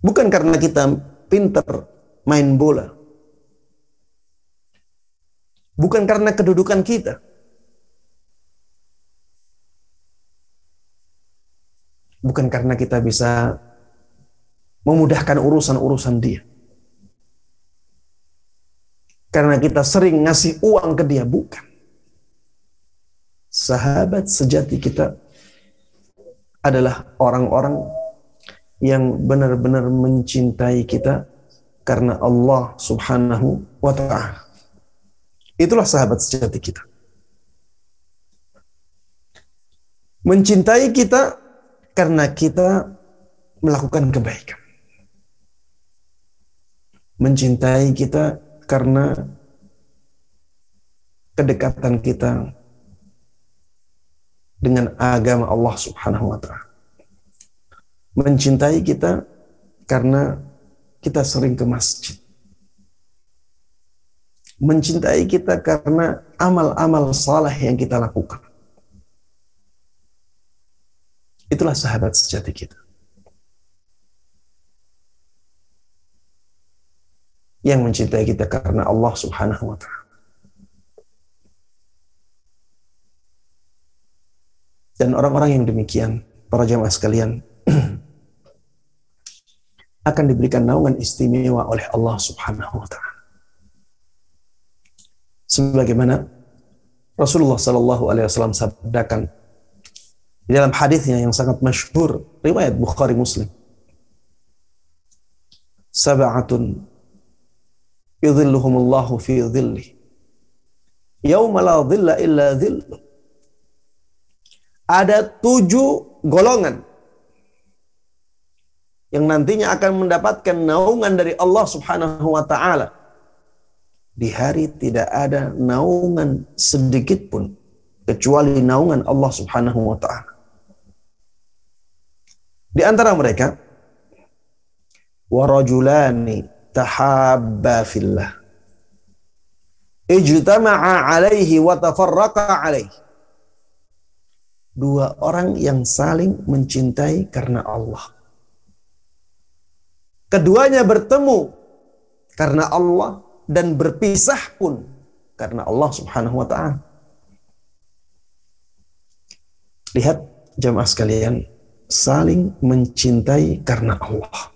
Bukan karena kita pinter main bola. Bukan karena kedudukan kita. Bukan karena kita bisa memudahkan urusan-urusan dia. Karena kita sering ngasih uang ke dia, bukan. Sahabat sejati kita adalah orang-orang yang benar-benar mencintai kita karena Allah Subhanahu wa taala. Itulah sahabat sejati kita. Mencintai kita karena kita melakukan kebaikan. Mencintai kita karena kedekatan kita dengan agama Allah Subhanahu wa taala. Mencintai kita karena kita sering ke masjid. Mencintai kita karena amal-amal saleh yang kita lakukan. Itulah sahabat sejati kita. Yang mencintai kita karena Allah Subhanahu wa taala. Dan orang-orang yang demikian, para jamaah sekalian, akan diberikan naungan istimewa oleh Allah Subhanahu wa taala. Sebagaimana Rasulullah Shallallahu alaihi wasallam sabdakan di dalam hadisnya yang sangat masyhur riwayat Bukhari Muslim. Sab'atun fi illa ada tujuh golongan yang nantinya akan mendapatkan naungan dari Allah Subhanahu wa taala. Di hari tidak ada naungan sedikit pun kecuali naungan Allah Subhanahu wa taala. Di antara mereka warajulani tahabba fillah ijtama'a alaihi wa tafarraqa alaihi dua orang yang saling mencintai karena Allah. Keduanya bertemu karena Allah dan berpisah pun karena Allah Subhanahu wa taala. Lihat jemaah sekalian, saling mencintai karena Allah.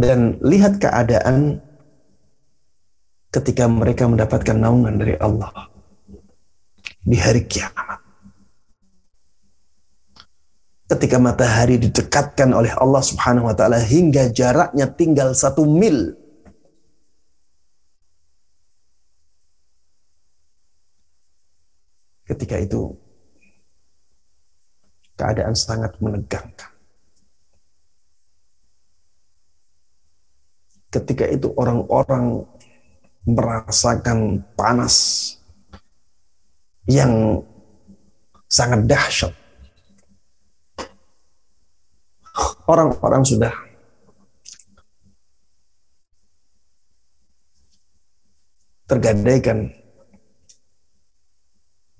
Dan lihat keadaan ketika mereka mendapatkan naungan dari Allah di hari kiamat. Ketika matahari didekatkan oleh Allah Subhanahu wa taala hingga jaraknya tinggal satu mil. Ketika itu keadaan sangat menegangkan. Ketika itu orang-orang merasakan panas yang sangat dahsyat. Orang-orang sudah tergadaikan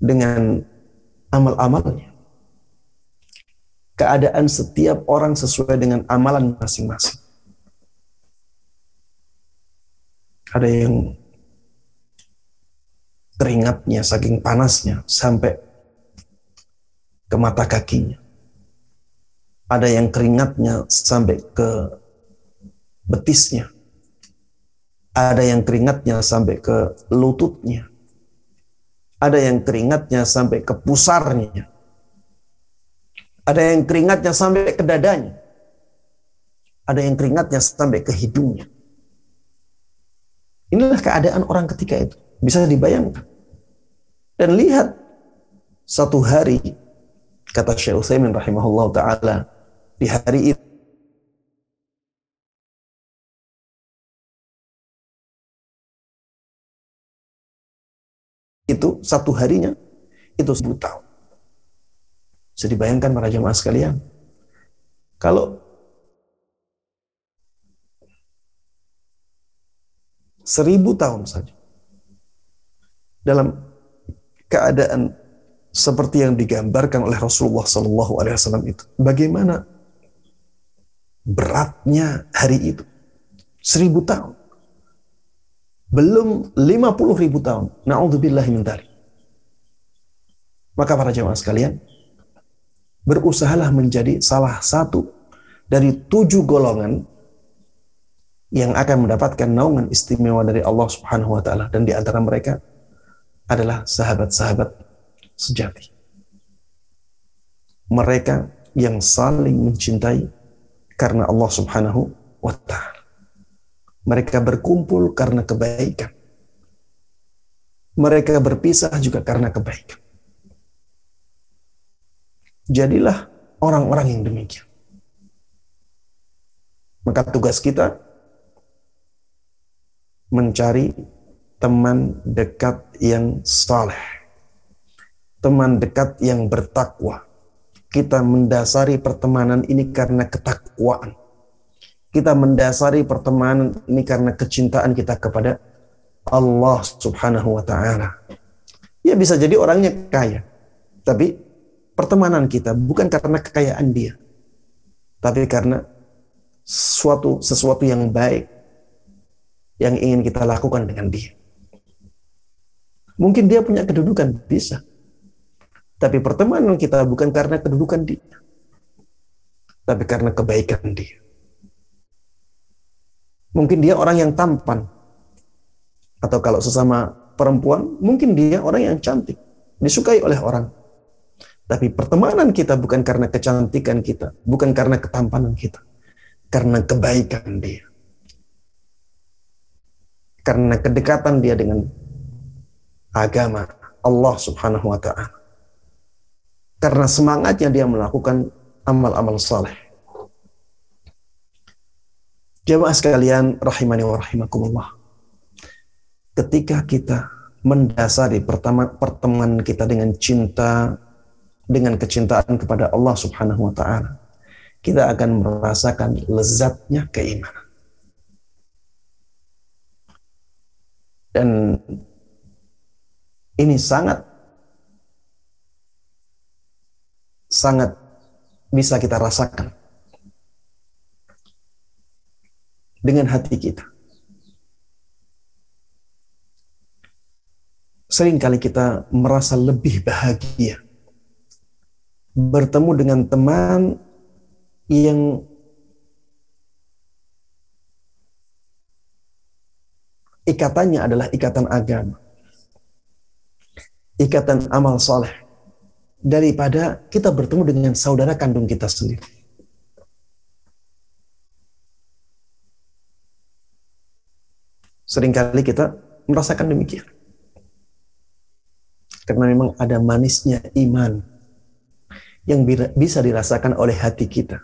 dengan amal-amalnya. keadaan setiap orang sesuai dengan amalan masing-masing. Ada yang keringatnya saking panasnya sampai ke mata kakinya. Ada yang keringatnya sampai ke betisnya. Ada yang keringatnya sampai ke lututnya. Ada yang keringatnya sampai ke pusarnya. Ada yang keringatnya sampai ke dadanya. Ada yang keringatnya sampai ke hidungnya. Inilah keadaan orang ketika itu. Bisa dibayangkan. Dan lihat satu hari kata Syekh Utsaimin rahimahullah taala di hari itu itu satu harinya itu seribu tahun. Bisa dibayangkan para jemaah sekalian. Kalau seribu tahun saja dalam keadaan seperti yang digambarkan oleh Rasulullah Sallallahu Alaihi Wasallam itu, bagaimana beratnya hari itu? Seribu tahun. Belum lima puluh ribu tahun. Na'udzubillah min Maka para jemaah sekalian, berusahalah menjadi salah satu dari tujuh golongan yang akan mendapatkan naungan istimewa dari Allah Subhanahu wa taala dan di antara mereka adalah sahabat-sahabat sejati. Mereka yang saling mencintai karena Allah Subhanahu wa taala. Mereka berkumpul karena kebaikan. Mereka berpisah juga karena kebaikan. Jadilah orang-orang yang demikian. Maka tugas kita mencari teman dekat yang saleh. Teman dekat yang bertakwa. Kita mendasari pertemanan ini karena ketakwaan. Kita mendasari pertemanan ini karena kecintaan kita kepada Allah Subhanahu wa taala. Ya bisa jadi orangnya kaya, tapi pertemanan kita bukan karena kekayaan dia, tapi karena suatu sesuatu yang baik yang ingin kita lakukan dengan dia. Mungkin dia punya kedudukan, bisa. Tapi pertemanan kita bukan karena kedudukan dia, tapi karena kebaikan dia. Mungkin dia orang yang tampan, atau kalau sesama perempuan, mungkin dia orang yang cantik, disukai oleh orang. Tapi pertemanan kita bukan karena kecantikan kita, bukan karena ketampanan kita, karena kebaikan dia karena kedekatan dia dengan agama Allah Subhanahu wa taala. Karena semangatnya dia melakukan amal-amal saleh. Jemaah sekalian rahimani wa rahimakumullah. Ketika kita mendasari pertama pertemanan kita dengan cinta dengan kecintaan kepada Allah Subhanahu wa taala, kita akan merasakan lezatnya keimanan. Dan ini sangat sangat bisa kita rasakan dengan hati kita. Seringkali kita merasa lebih bahagia bertemu dengan teman yang ikatannya adalah ikatan agama. Ikatan amal soleh. Daripada kita bertemu dengan saudara kandung kita sendiri. Seringkali kita merasakan demikian. Karena memang ada manisnya iman yang bisa dirasakan oleh hati kita.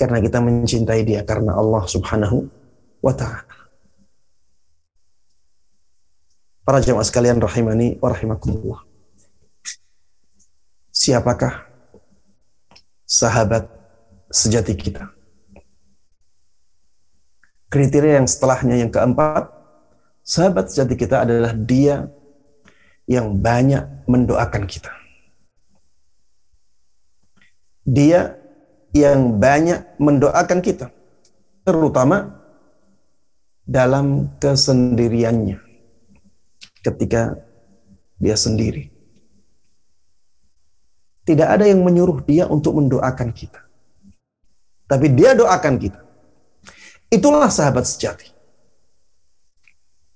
Karena kita mencintai dia karena Allah Subhanahu wa ta'ala. Para jemaah sekalian rahimani wa rahimakumullah. Siapakah sahabat sejati kita? Kriteria yang setelahnya yang keempat, sahabat sejati kita adalah dia yang banyak mendoakan kita. dia yang banyak mendoakan kita, terutama dalam kesendiriannya, ketika dia sendiri. Tidak ada yang menyuruh dia untuk mendoakan kita, tapi dia doakan kita. Itulah sahabat sejati.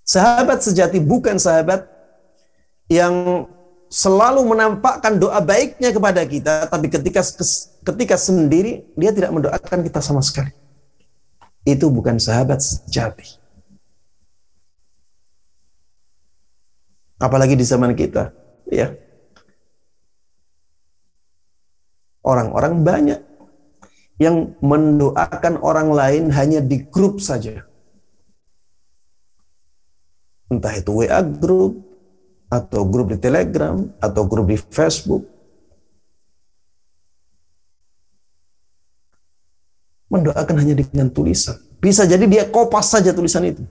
Sahabat sejati bukan sahabat yang selalu menampakkan doa baiknya kepada kita, tapi ketika ketika sendiri dia tidak mendoakan kita sama sekali. Itu bukan sahabat sejati. Apalagi di zaman kita, ya. Orang-orang banyak yang mendoakan orang lain hanya di grup saja. Entah itu WA grup, atau grup di Telegram, atau grup di Facebook. Mendoakan hanya dengan tulisan. Bisa jadi dia kopas saja tulisan itu.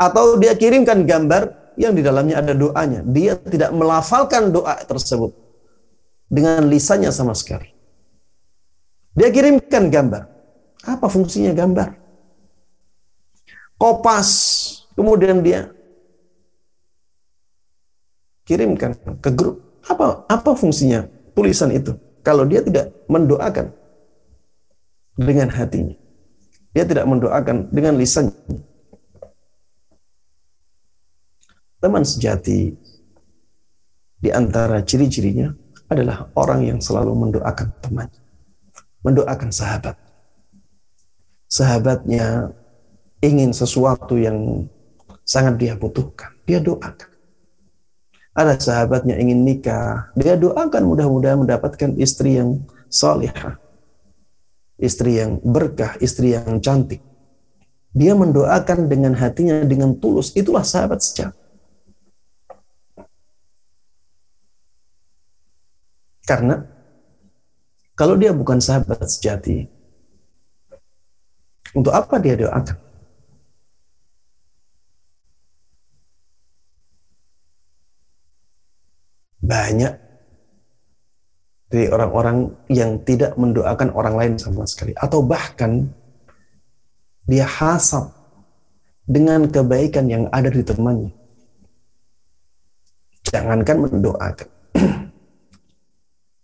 Atau dia kirimkan gambar yang di dalamnya ada doanya. Dia tidak melafalkan doa tersebut dengan lisannya sama sekali. Dia kirimkan gambar. Apa fungsinya gambar? Kopas Kemudian dia kirimkan ke grup. Apa apa fungsinya tulisan itu? Kalau dia tidak mendoakan dengan hatinya. Dia tidak mendoakan dengan lisannya. Teman sejati di antara ciri-cirinya adalah orang yang selalu mendoakan temannya. Mendoakan sahabat. Sahabatnya ingin sesuatu yang sangat dia butuhkan. Dia doakan. Ada sahabatnya ingin nikah, dia doakan mudah-mudahan mendapatkan istri yang salihah. Istri yang berkah, istri yang cantik. Dia mendoakan dengan hatinya dengan tulus. Itulah sahabat sejati. Karena kalau dia bukan sahabat sejati, untuk apa dia doakan? banyak dari orang-orang yang tidak mendoakan orang lain sama sekali. Atau bahkan dia hasad dengan kebaikan yang ada di temannya. Jangankan mendoakan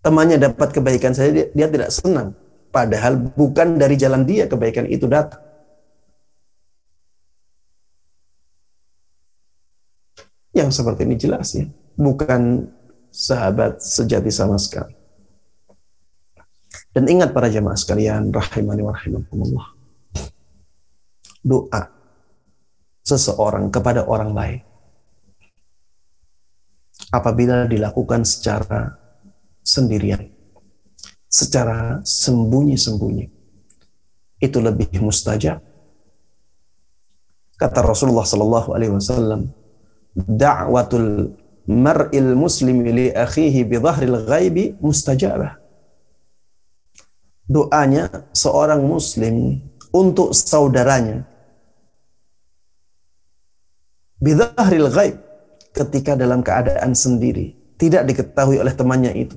temannya dapat kebaikan saja dia, dia tidak senang padahal bukan dari jalan dia kebaikan itu datang yang seperti ini jelas ya bukan sahabat sejati sama sekali. Dan ingat para jemaah sekalian, rahimani wa rahimakumullah. Doa seseorang kepada orang lain apabila dilakukan secara sendirian, secara sembunyi-sembunyi, itu lebih mustajab. Kata Rasulullah Sallallahu Alaihi Wasallam, da'watul mar'il muslimi li akhihi bi dhahril ghaibi mustajabah. Doanya seorang muslim untuk saudaranya bi dhahril ghaib ketika dalam keadaan sendiri, tidak diketahui oleh temannya itu.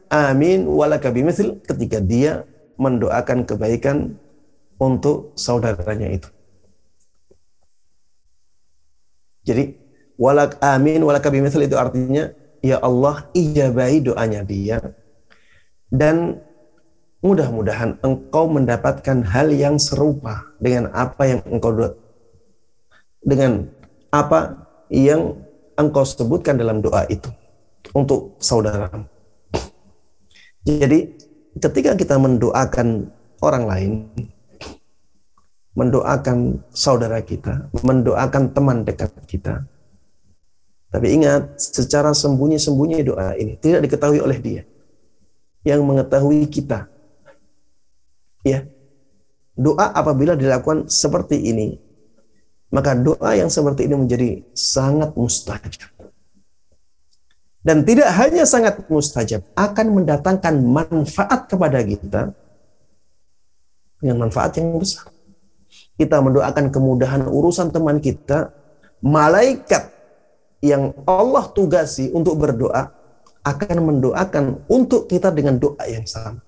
amin walaka bimithil ketika dia mendoakan kebaikan untuk saudaranya itu. Jadi Walak amin walak bimithal itu artinya ya Allah ijabahi doanya dia dan mudah-mudahan engkau mendapatkan hal yang serupa dengan apa yang engkau dengan apa yang engkau sebutkan dalam doa itu untuk saudara. Jadi ketika kita mendoakan orang lain, mendoakan saudara kita, mendoakan teman dekat kita, tapi ingat, secara sembunyi-sembunyi doa ini tidak diketahui oleh dia. yang mengetahui kita. Ya. Doa apabila dilakukan seperti ini, maka doa yang seperti ini menjadi sangat mustajab. Dan tidak hanya sangat mustajab, akan mendatangkan manfaat kepada kita dengan manfaat yang besar. Kita mendoakan kemudahan urusan teman kita, malaikat yang Allah tugasi untuk berdoa akan mendoakan untuk kita dengan doa yang sama.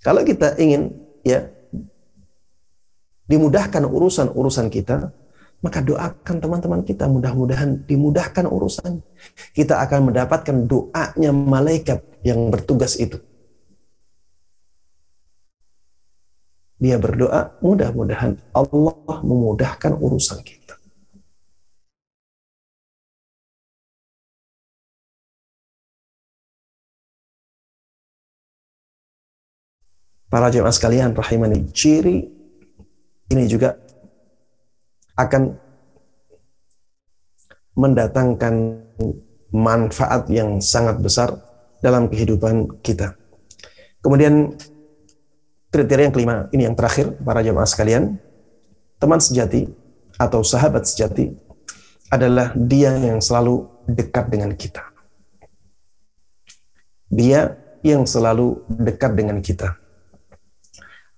Kalau kita ingin ya dimudahkan urusan-urusan kita, maka doakan teman-teman kita mudah-mudahan dimudahkan urusan. Kita akan mendapatkan doanya malaikat yang bertugas itu. Dia berdoa, mudah-mudahan Allah memudahkan urusan kita. Para jemaah sekalian rahimani, ciri ini juga akan mendatangkan manfaat yang sangat besar dalam kehidupan kita. Kemudian kriteria yang kelima, ini yang terakhir para jemaah sekalian, teman sejati atau sahabat sejati adalah dia yang selalu dekat dengan kita. Dia yang selalu dekat dengan kita.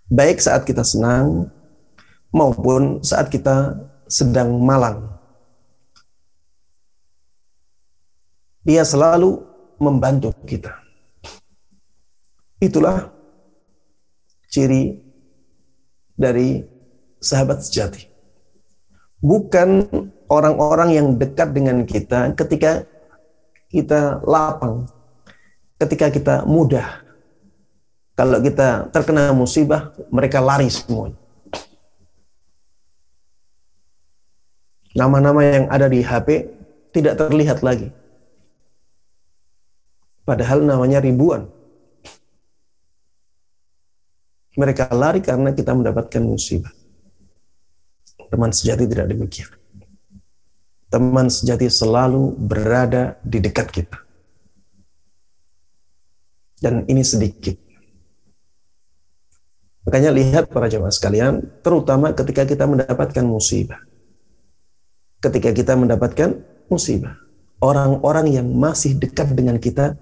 Baik saat kita senang maupun saat kita sedang malang. Dia selalu membantu kita. Itulah ciri dari sahabat sejati. Bukan orang-orang yang dekat dengan kita ketika kita lapang, ketika kita mudah. Kalau kita terkena musibah, mereka lari semua. Nama-nama yang ada di HP tidak terlihat lagi. Padahal namanya ribuan. Mereka lari karena kita mendapatkan musibah. Teman sejati tidak demikian. Teman sejati selalu berada di dekat kita. Dan ini sedikit. Makanya lihat para jemaah sekalian, terutama ketika kita mendapatkan musibah ketika kita mendapatkan musibah. Orang-orang yang masih dekat dengan kita,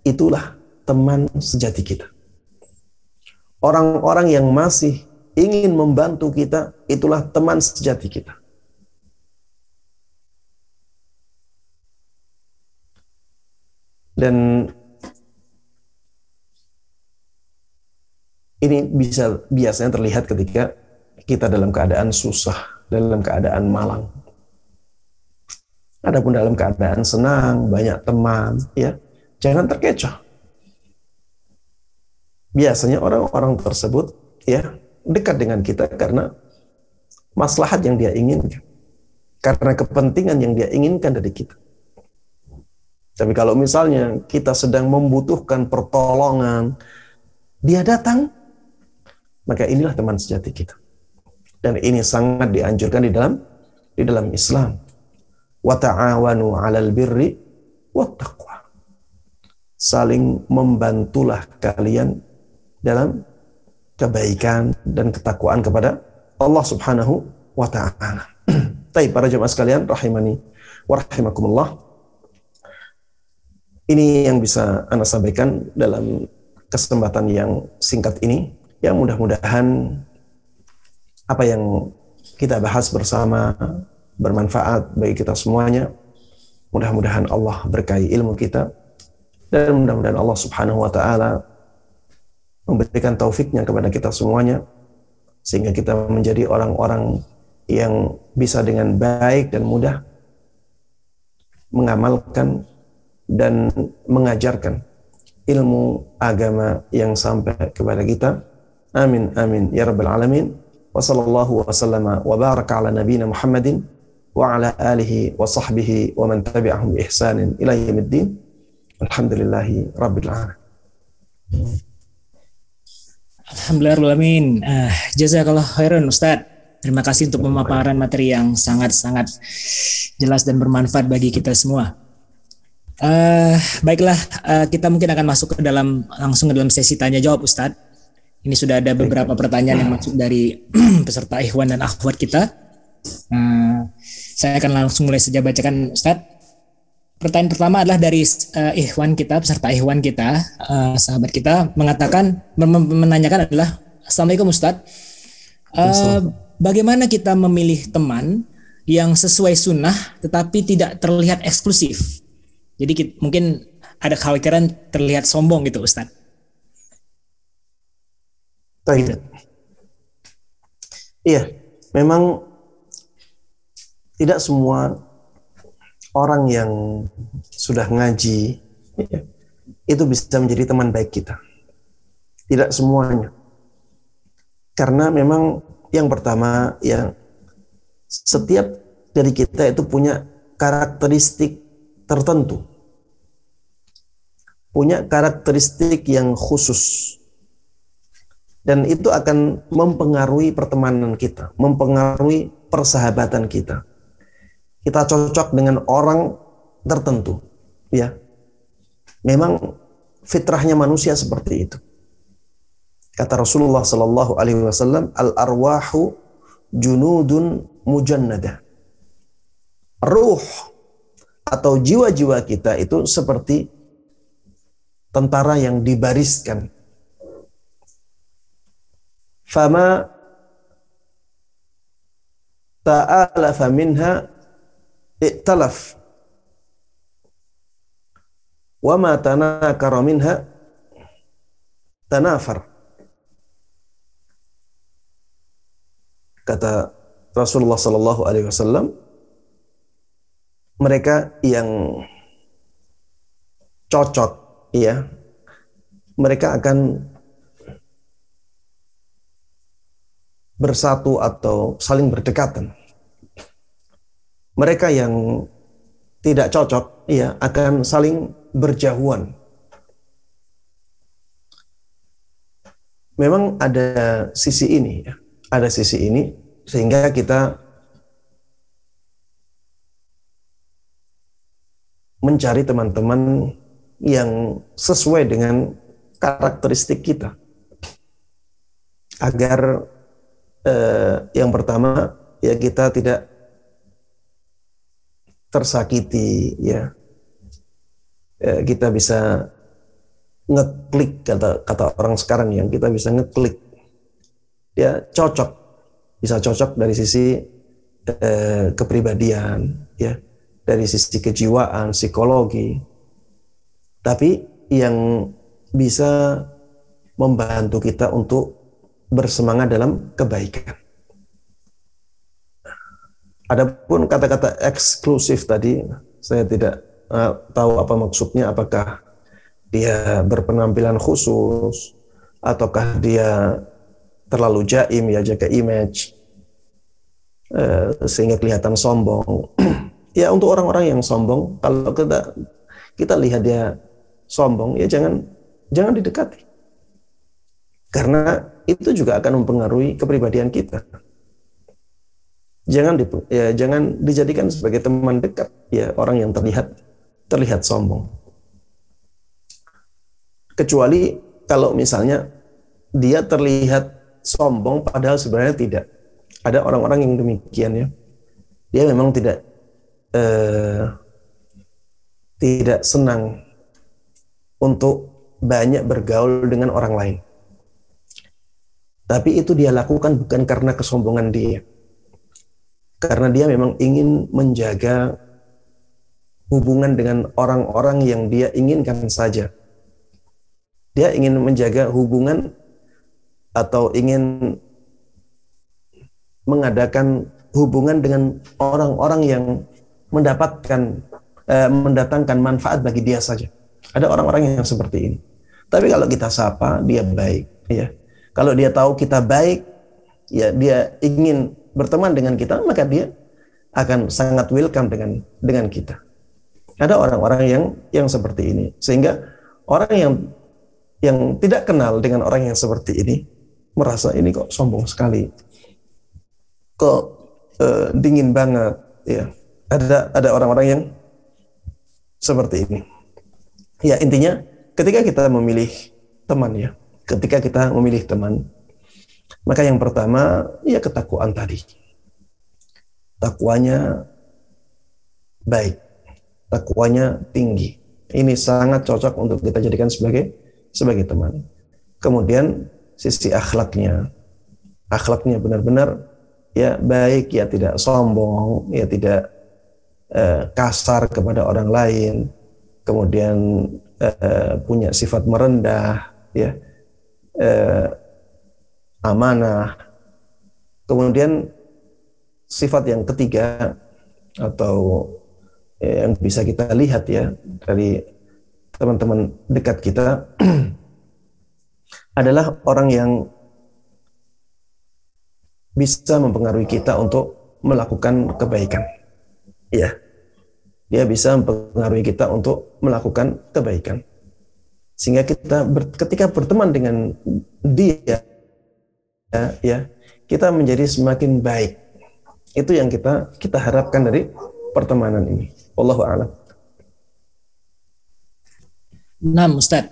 itulah teman sejati kita. Orang-orang yang masih ingin membantu kita, itulah teman sejati kita. Dan ini bisa biasanya terlihat ketika kita dalam keadaan susah, dalam keadaan malang. Adapun dalam keadaan senang, banyak teman, ya, jangan terkecoh. Biasanya orang-orang tersebut ya dekat dengan kita karena maslahat yang dia inginkan. Karena kepentingan yang dia inginkan dari kita. Tapi kalau misalnya kita sedang membutuhkan pertolongan, dia datang, maka inilah teman sejati kita. Dan ini sangat dianjurkan di dalam di dalam Islam wa ta'awanu 'alal birri wat taqwa. Saling membantulah kalian dalam kebaikan dan ketakwaan kepada Allah Subhanahu wa taala. Baik para jemaah sekalian rahimani wa rahimakumullah. Ini yang bisa Anda sampaikan dalam kesempatan yang singkat ini yang mudah-mudahan apa yang kita bahas bersama bermanfaat bagi kita semuanya. Mudah-mudahan Allah berkahi ilmu kita dan mudah-mudahan Allah Subhanahu wa taala memberikan taufiknya kepada kita semuanya sehingga kita menjadi orang-orang yang bisa dengan baik dan mudah mengamalkan dan mengajarkan ilmu agama yang sampai kepada kita. Amin amin ya rabbal alamin. Wa sallallahu wa sallama wa baraka ala nabiyyina Muhammadin wa ala alihi wa sahbihi wa man tabi'ahum bi ihsanin ila yaumiddin. Alhamdulillahi rabbil alamin. Alhamdulillahirrahmanirrahim. Uh, jazakallah khairan Ustaz. Terima kasih untuk pemaparan materi yang sangat-sangat jelas dan bermanfaat bagi kita semua. Uh, baiklah, uh, kita mungkin akan masuk ke dalam langsung ke dalam sesi tanya jawab Ustaz Ini sudah ada beberapa pertanyaan yang masuk dari peserta Ikhwan dan Akhwat kita. Uh, saya akan langsung mulai saja bacakan Ustadz. Pertanyaan pertama adalah dari uh, Ikhwan kita, peserta Ikhwan kita, uh, sahabat kita mengatakan menanyakan adalah Assalamualaikum Ustadz. Uh, bagaimana kita memilih teman yang sesuai sunnah tetapi tidak terlihat eksklusif? Jadi kita, mungkin ada kekhawatiran terlihat sombong gitu Ustaz. Gitu. Iya, memang tidak semua orang yang sudah ngaji ya, itu bisa menjadi teman baik kita. Tidak semuanya. Karena memang yang pertama ya setiap dari kita itu punya karakteristik tertentu punya karakteristik yang khusus. Dan itu akan mempengaruhi pertemanan kita, mempengaruhi persahabatan kita. Kita cocok dengan orang tertentu, ya. Memang fitrahnya manusia seperti itu. Kata Rasulullah Sallallahu Alaihi Wasallam, al arwahu junudun mujannada. Ruh atau jiwa-jiwa kita itu seperti tentara yang dibariskan. Fama ta'alafa minha iktalaf wa ma tanakara minha tanafar. Kata Rasulullah sallallahu alaihi wasallam mereka yang cocok ya mereka akan bersatu atau saling berdekatan. Mereka yang tidak cocok ya akan saling berjauhan. Memang ada sisi ini ya, ada sisi ini sehingga kita mencari teman-teman yang sesuai dengan karakteristik kita. Agar eh, yang pertama ya kita tidak tersakiti ya. Eh, kita bisa ngeklik kata kata orang sekarang yang kita bisa ngeklik ya cocok bisa cocok dari sisi eh, kepribadian ya dari sisi kejiwaan psikologi tapi yang bisa membantu kita untuk bersemangat dalam kebaikan. Adapun kata-kata eksklusif tadi, saya tidak uh, tahu apa maksudnya, apakah dia berpenampilan khusus, ataukah dia terlalu jaim ya jaga image, uh, sehingga kelihatan sombong. ya untuk orang-orang yang sombong, kalau kita kita lihat dia sombong, ya jangan jangan didekati. Karena itu juga akan mempengaruhi kepribadian kita. Jangan di, ya jangan dijadikan sebagai teman dekat ya orang yang terlihat terlihat sombong. Kecuali kalau misalnya dia terlihat sombong padahal sebenarnya tidak. Ada orang-orang yang demikian ya. Dia memang tidak eh, tidak senang untuk banyak bergaul dengan orang lain. Tapi itu dia lakukan bukan karena kesombongan dia. Karena dia memang ingin menjaga hubungan dengan orang-orang yang dia inginkan saja. Dia ingin menjaga hubungan atau ingin mengadakan hubungan dengan orang-orang yang mendapatkan eh, mendatangkan manfaat bagi dia saja. Ada orang-orang yang seperti ini. Tapi kalau kita sapa, dia baik. Ya. Kalau dia tahu kita baik, ya dia ingin berteman dengan kita, maka dia akan sangat welcome dengan dengan kita. Ada orang-orang yang yang seperti ini, sehingga orang yang yang tidak kenal dengan orang yang seperti ini merasa ini kok sombong sekali, kok uh, dingin banget, ya. Ada ada orang-orang yang seperti ini. Ya intinya ketika kita memilih teman ya, ketika kita memilih teman, maka yang pertama ya ketakwaan tadi. Takwanya baik, takwanya tinggi. Ini sangat cocok untuk kita jadikan sebagai sebagai teman. Kemudian sisi akhlaknya, akhlaknya benar-benar ya baik, ya tidak sombong, ya tidak eh, kasar kepada orang lain, kemudian eh, punya sifat merendah, ya eh, amanah. Kemudian sifat yang ketiga atau eh, yang bisa kita lihat ya dari teman-teman dekat kita adalah orang yang bisa mempengaruhi kita untuk melakukan kebaikan. Ya. Dia bisa mempengaruhi kita untuk melakukan kebaikan. Sehingga kita ber, ketika berteman dengan dia ya, ya, kita menjadi semakin baik. Itu yang kita kita harapkan dari pertemanan ini. Allahu a'lam. Nah, Ustaz.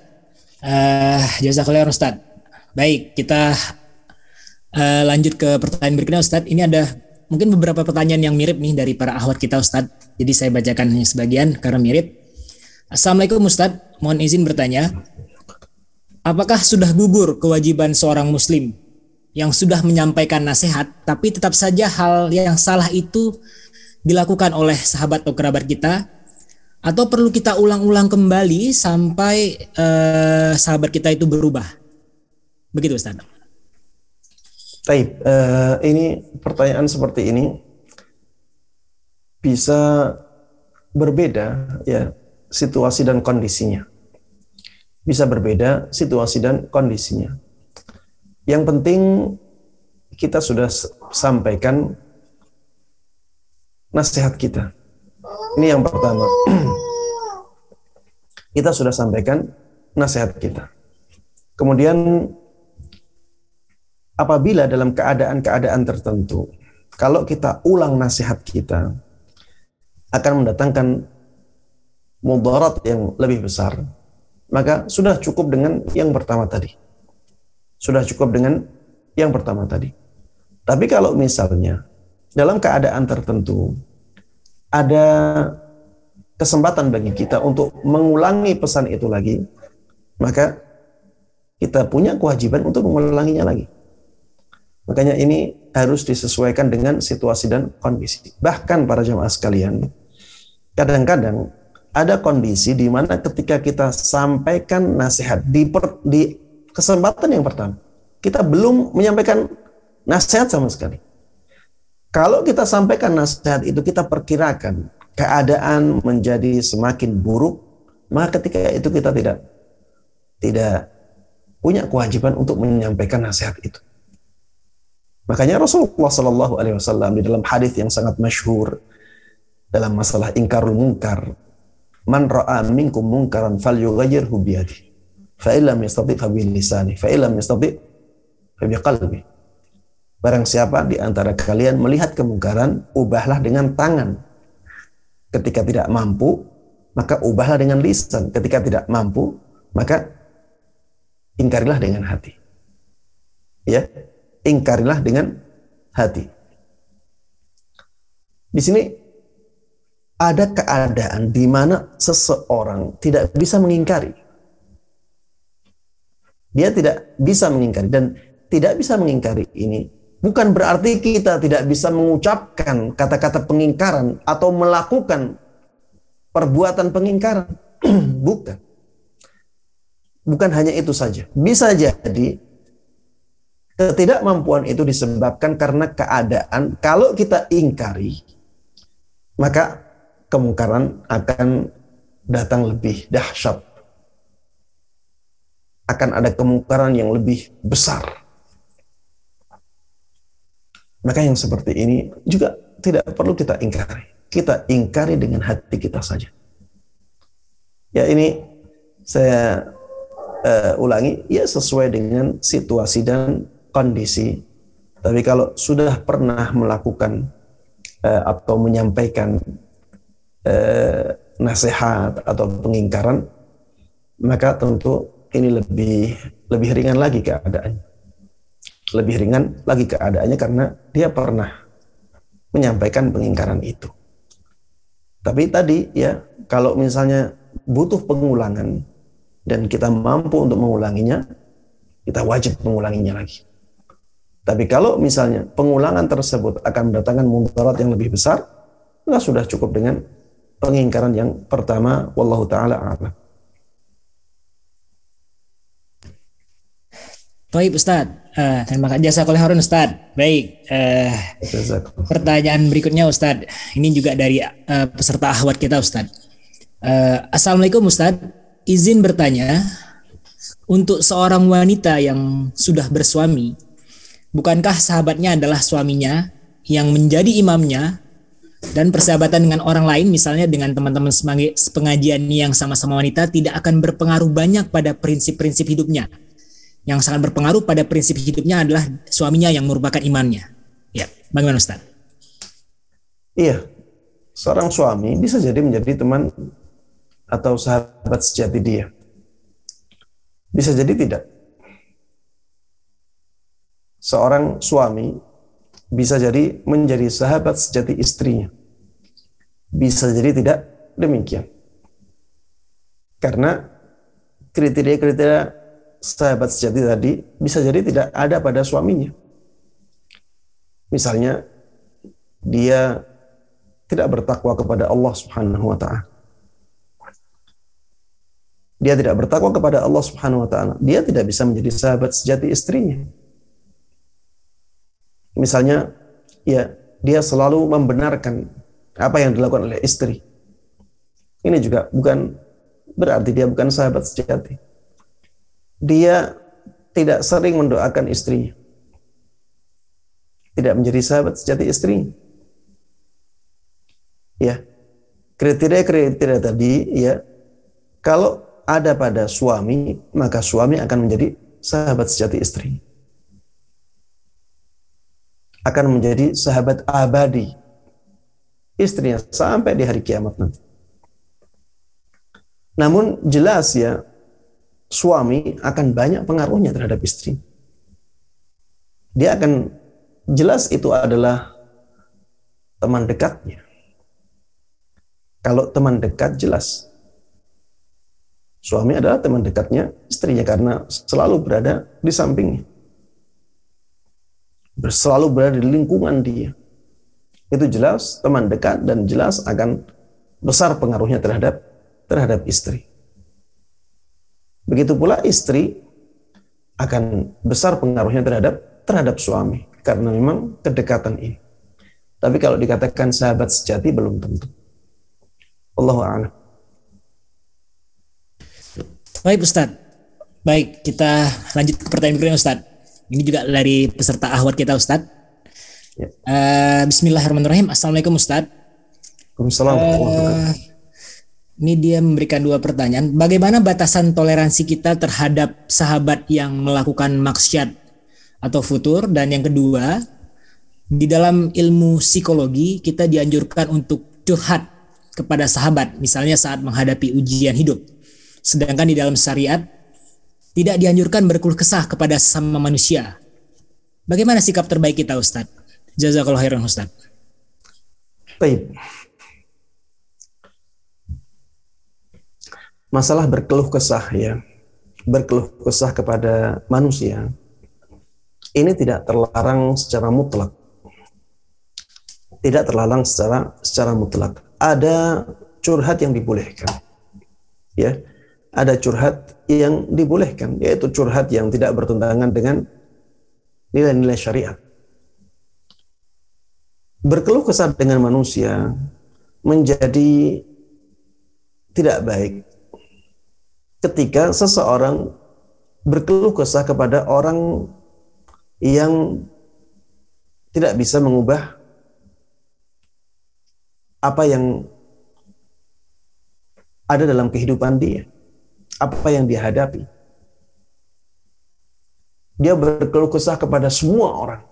Uh, jazakallah Ustaz. Baik, kita uh, lanjut ke pertanyaan berikutnya Ustaz. Ini ada mungkin beberapa pertanyaan yang mirip nih dari para ahwat kita Ustaz. Jadi saya bacakan sebagian karena mirip. Assalamualaikum Ustaz, mohon izin bertanya. Apakah sudah gugur kewajiban seorang muslim yang sudah menyampaikan nasihat tapi tetap saja hal yang salah itu dilakukan oleh sahabat atau kerabat kita atau perlu kita ulang-ulang kembali sampai uh, sahabat kita itu berubah? Begitu Ustaz. Baik, uh, ini pertanyaan seperti ini bisa berbeda ya situasi dan kondisinya. Bisa berbeda situasi dan kondisinya. Yang penting kita sudah sampaikan nasihat kita. Ini yang pertama. kita sudah sampaikan nasihat kita. Kemudian apabila dalam keadaan-keadaan tertentu, kalau kita ulang nasihat kita, akan mendatangkan mudarat yang lebih besar, maka sudah cukup dengan yang pertama tadi. Sudah cukup dengan yang pertama tadi. Tapi kalau misalnya dalam keadaan tertentu ada kesempatan bagi kita untuk mengulangi pesan itu lagi, maka kita punya kewajiban untuk mengulanginya lagi. Makanya ini harus disesuaikan dengan situasi dan kondisi. Bahkan para jemaah sekalian, kadang-kadang ada kondisi di mana ketika kita sampaikan nasihat di, per, di kesempatan yang pertama, kita belum menyampaikan nasihat sama sekali. Kalau kita sampaikan nasihat itu kita perkirakan keadaan menjadi semakin buruk, maka ketika itu kita tidak tidak punya kewajiban untuk menyampaikan nasihat itu. Makanya Rasulullah Shallallahu Alaihi Wasallam di dalam hadis yang sangat masyhur dalam masalah ingkarul mungkar, man ra'a minkum mungkaran fal yughayyirhu bi yadihi. Fa illam yastati fa bi lisani, fa illam yastati fa bi qalbi. Barang siapa di antara kalian melihat kemungkaran, ubahlah dengan tangan. Ketika tidak mampu, maka ubahlah dengan lisan. Ketika tidak mampu, maka ingkarilah dengan hati. Ya, ingkarilah dengan hati. Di sini ada keadaan di mana seseorang tidak bisa mengingkari. Dia tidak bisa mengingkari dan tidak bisa mengingkari ini bukan berarti kita tidak bisa mengucapkan kata-kata pengingkaran atau melakukan perbuatan pengingkaran. bukan. Bukan hanya itu saja. Bisa jadi Ketidakmampuan itu disebabkan karena keadaan kalau kita ingkari, maka kemungkaran akan datang lebih dahsyat. Akan ada kemungkaran yang lebih besar. Maka yang seperti ini juga tidak perlu kita ingkari. Kita ingkari dengan hati kita saja. Ya ini saya uh, ulangi, ya sesuai dengan situasi dan kondisi. Tapi kalau sudah pernah melakukan uh, atau menyampaikan uh, nasihat atau pengingkaran, maka tentu ini lebih lebih ringan lagi keadaannya. Lebih ringan lagi keadaannya karena dia pernah menyampaikan pengingkaran itu. Tapi tadi ya, kalau misalnya butuh pengulangan dan kita mampu untuk mengulanginya, kita wajib mengulanginya lagi. Tapi kalau misalnya pengulangan tersebut akan mendatangkan mudarat yang lebih besar, maka sudah cukup dengan pengingkaran yang pertama. Wallahu taala a'lam. Baik Ustaz, uh, terima kasih jasa oleh Harun Ustaz. Baik, uh, pertanyaan berikutnya Ustaz. Ini juga dari uh, peserta ahwat kita Ustaz. Uh, Assalamualaikum Ustaz, izin bertanya, untuk seorang wanita yang sudah bersuami, bukankah sahabatnya adalah suaminya yang menjadi imamnya dan persahabatan dengan orang lain misalnya dengan teman-teman pengajian yang sama-sama wanita tidak akan berpengaruh banyak pada prinsip-prinsip hidupnya yang sangat berpengaruh pada prinsip hidupnya adalah suaminya yang merupakan imannya. Ya, bagaimana Ustaz? Iya, seorang suami bisa jadi menjadi teman atau sahabat sejati dia. Bisa jadi tidak. Seorang suami bisa jadi menjadi sahabat sejati istrinya. Bisa jadi tidak demikian. Karena kriteria-kriteria sahabat sejati tadi bisa jadi tidak ada pada suaminya. Misalnya dia tidak bertakwa kepada Allah Subhanahu wa taala. Dia tidak bertakwa kepada Allah Subhanahu wa taala. Dia tidak bisa menjadi sahabat sejati istrinya. Misalnya ya dia selalu membenarkan apa yang dilakukan oleh istri. Ini juga bukan berarti dia bukan sahabat sejati dia tidak sering mendoakan istrinya. Tidak menjadi sahabat sejati istri. Ya. Kriteria-kriteria tadi ya kalau ada pada suami, maka suami akan menjadi sahabat sejati istri. Akan menjadi sahabat abadi istrinya sampai di hari kiamat nanti. Namun jelas ya suami akan banyak pengaruhnya terhadap istri. Dia akan jelas itu adalah teman dekatnya. Kalau teman dekat jelas. Suami adalah teman dekatnya istrinya karena selalu berada di sampingnya. Selalu berada di lingkungan dia. Itu jelas teman dekat dan jelas akan besar pengaruhnya terhadap terhadap istri. Begitu pula istri akan besar pengaruhnya terhadap terhadap suami karena memang kedekatan ini. Tapi kalau dikatakan sahabat sejati belum tentu. Allahu a'lam. Baik Ustaz. Baik, kita lanjut ke pertanyaan berikutnya Ustaz. Ini juga dari peserta ahwat kita Ustaz. Ya. Uh, Bismillahirrahmanirrahim. Assalamualaikum Ustaz. Waalaikumsalam. Uh, ini dia memberikan dua pertanyaan. Bagaimana batasan toleransi kita terhadap sahabat yang melakukan maksiat atau futur? Dan yang kedua, di dalam ilmu psikologi kita dianjurkan untuk curhat kepada sahabat, misalnya saat menghadapi ujian hidup. Sedangkan di dalam syariat tidak dianjurkan berkeluh kesah kepada sesama manusia. Bagaimana sikap terbaik kita, Ustadz? Jazakallah khairan, Ustadz. Baik. Masalah berkeluh kesah ya, berkeluh kesah kepada manusia ini tidak terlarang secara mutlak. Tidak terlarang secara secara mutlak. Ada curhat yang dibolehkan. Ya. Ada curhat yang dibolehkan, yaitu curhat yang tidak bertentangan dengan nilai-nilai syariat. Berkeluh kesah dengan manusia menjadi tidak baik ketika seseorang berkeluh kesah kepada orang yang tidak bisa mengubah apa yang ada dalam kehidupan dia, apa yang dia hadapi. Dia berkeluh kesah kepada semua orang.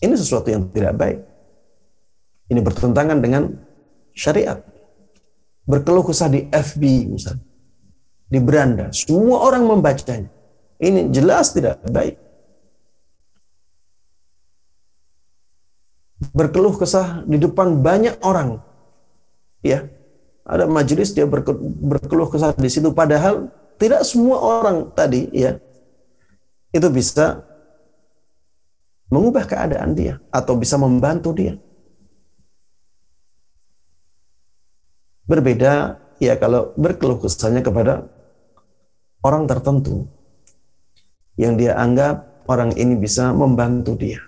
Ini sesuatu yang tidak baik. Ini bertentangan dengan syariat. berkeluh kesah di FB misalnya, di beranda, semua orang membacanya. Ini jelas tidak baik. Berkeluh kesah di depan banyak orang. Ya. Ada majelis dia berkeluh kesah di situ padahal tidak semua orang tadi ya itu bisa mengubah keadaan dia atau bisa membantu dia. Berbeda ya kalau berkeluh kesahnya kepada orang tertentu yang dia anggap orang ini bisa membantu dia.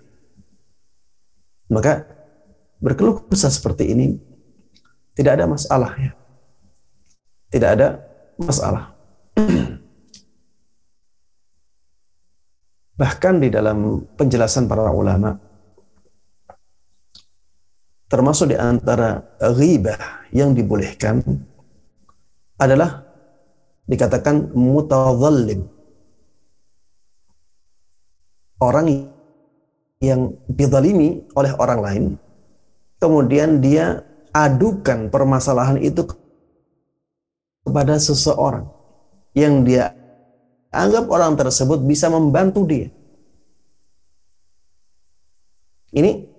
Maka berkeluh kesah seperti ini tidak ada masalah ya. Tidak ada masalah. Bahkan di dalam penjelasan para ulama termasuk di antara ghibah yang dibolehkan adalah dikatakan mutadhallim. Orang yang dizalimi oleh orang lain, kemudian dia adukan permasalahan itu kepada seseorang yang dia anggap orang tersebut bisa membantu dia. Ini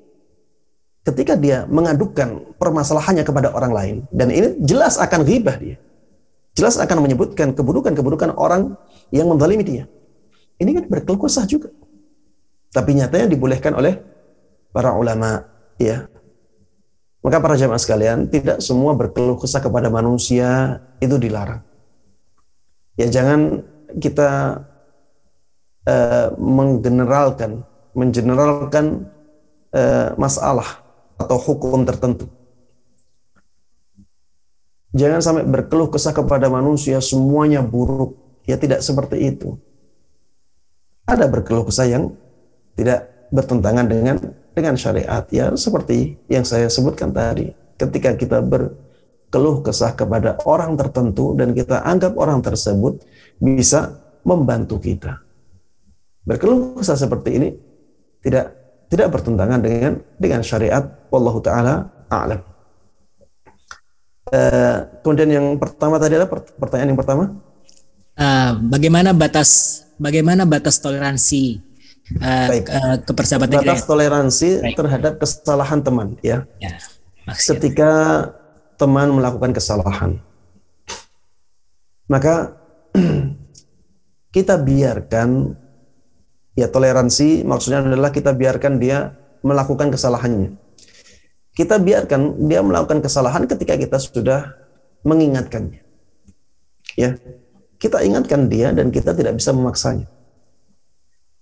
ketika dia mengadukan permasalahannya kepada orang lain dan ini jelas akan ghibah dia jelas akan menyebutkan keburukan-keburukan orang yang menzalimi dia. Ini kan berkeluh kesah juga. Tapi nyatanya dibolehkan oleh para ulama ya. Maka para jamaah sekalian tidak semua berkeluh kesah kepada manusia itu dilarang. Ya jangan kita uh, menggeneralkan mengeneralkan uh, masalah atau hukum tertentu. Jangan sampai berkeluh kesah kepada manusia semuanya buruk. Ya tidak seperti itu. Ada berkeluh kesah yang tidak bertentangan dengan dengan syariat. Ya seperti yang saya sebutkan tadi. Ketika kita berkeluh kesah kepada orang tertentu dan kita anggap orang tersebut bisa membantu kita. Berkeluh kesah seperti ini tidak tidak bertentangan dengan dengan syariat wallahu taala a'lam. Uh, kemudian yang pertama tadi adalah pertanyaan yang pertama uh, bagaimana batas bagaimana batas toleransi uh, Baik. Uh, kepersahabatan batas toleransi Baik. terhadap kesalahan teman ya, ya ketika teman melakukan kesalahan maka kita biarkan Ya toleransi maksudnya adalah kita biarkan dia melakukan kesalahannya. Kita biarkan dia melakukan kesalahan ketika kita sudah mengingatkannya. Ya, kita ingatkan dia dan kita tidak bisa memaksanya.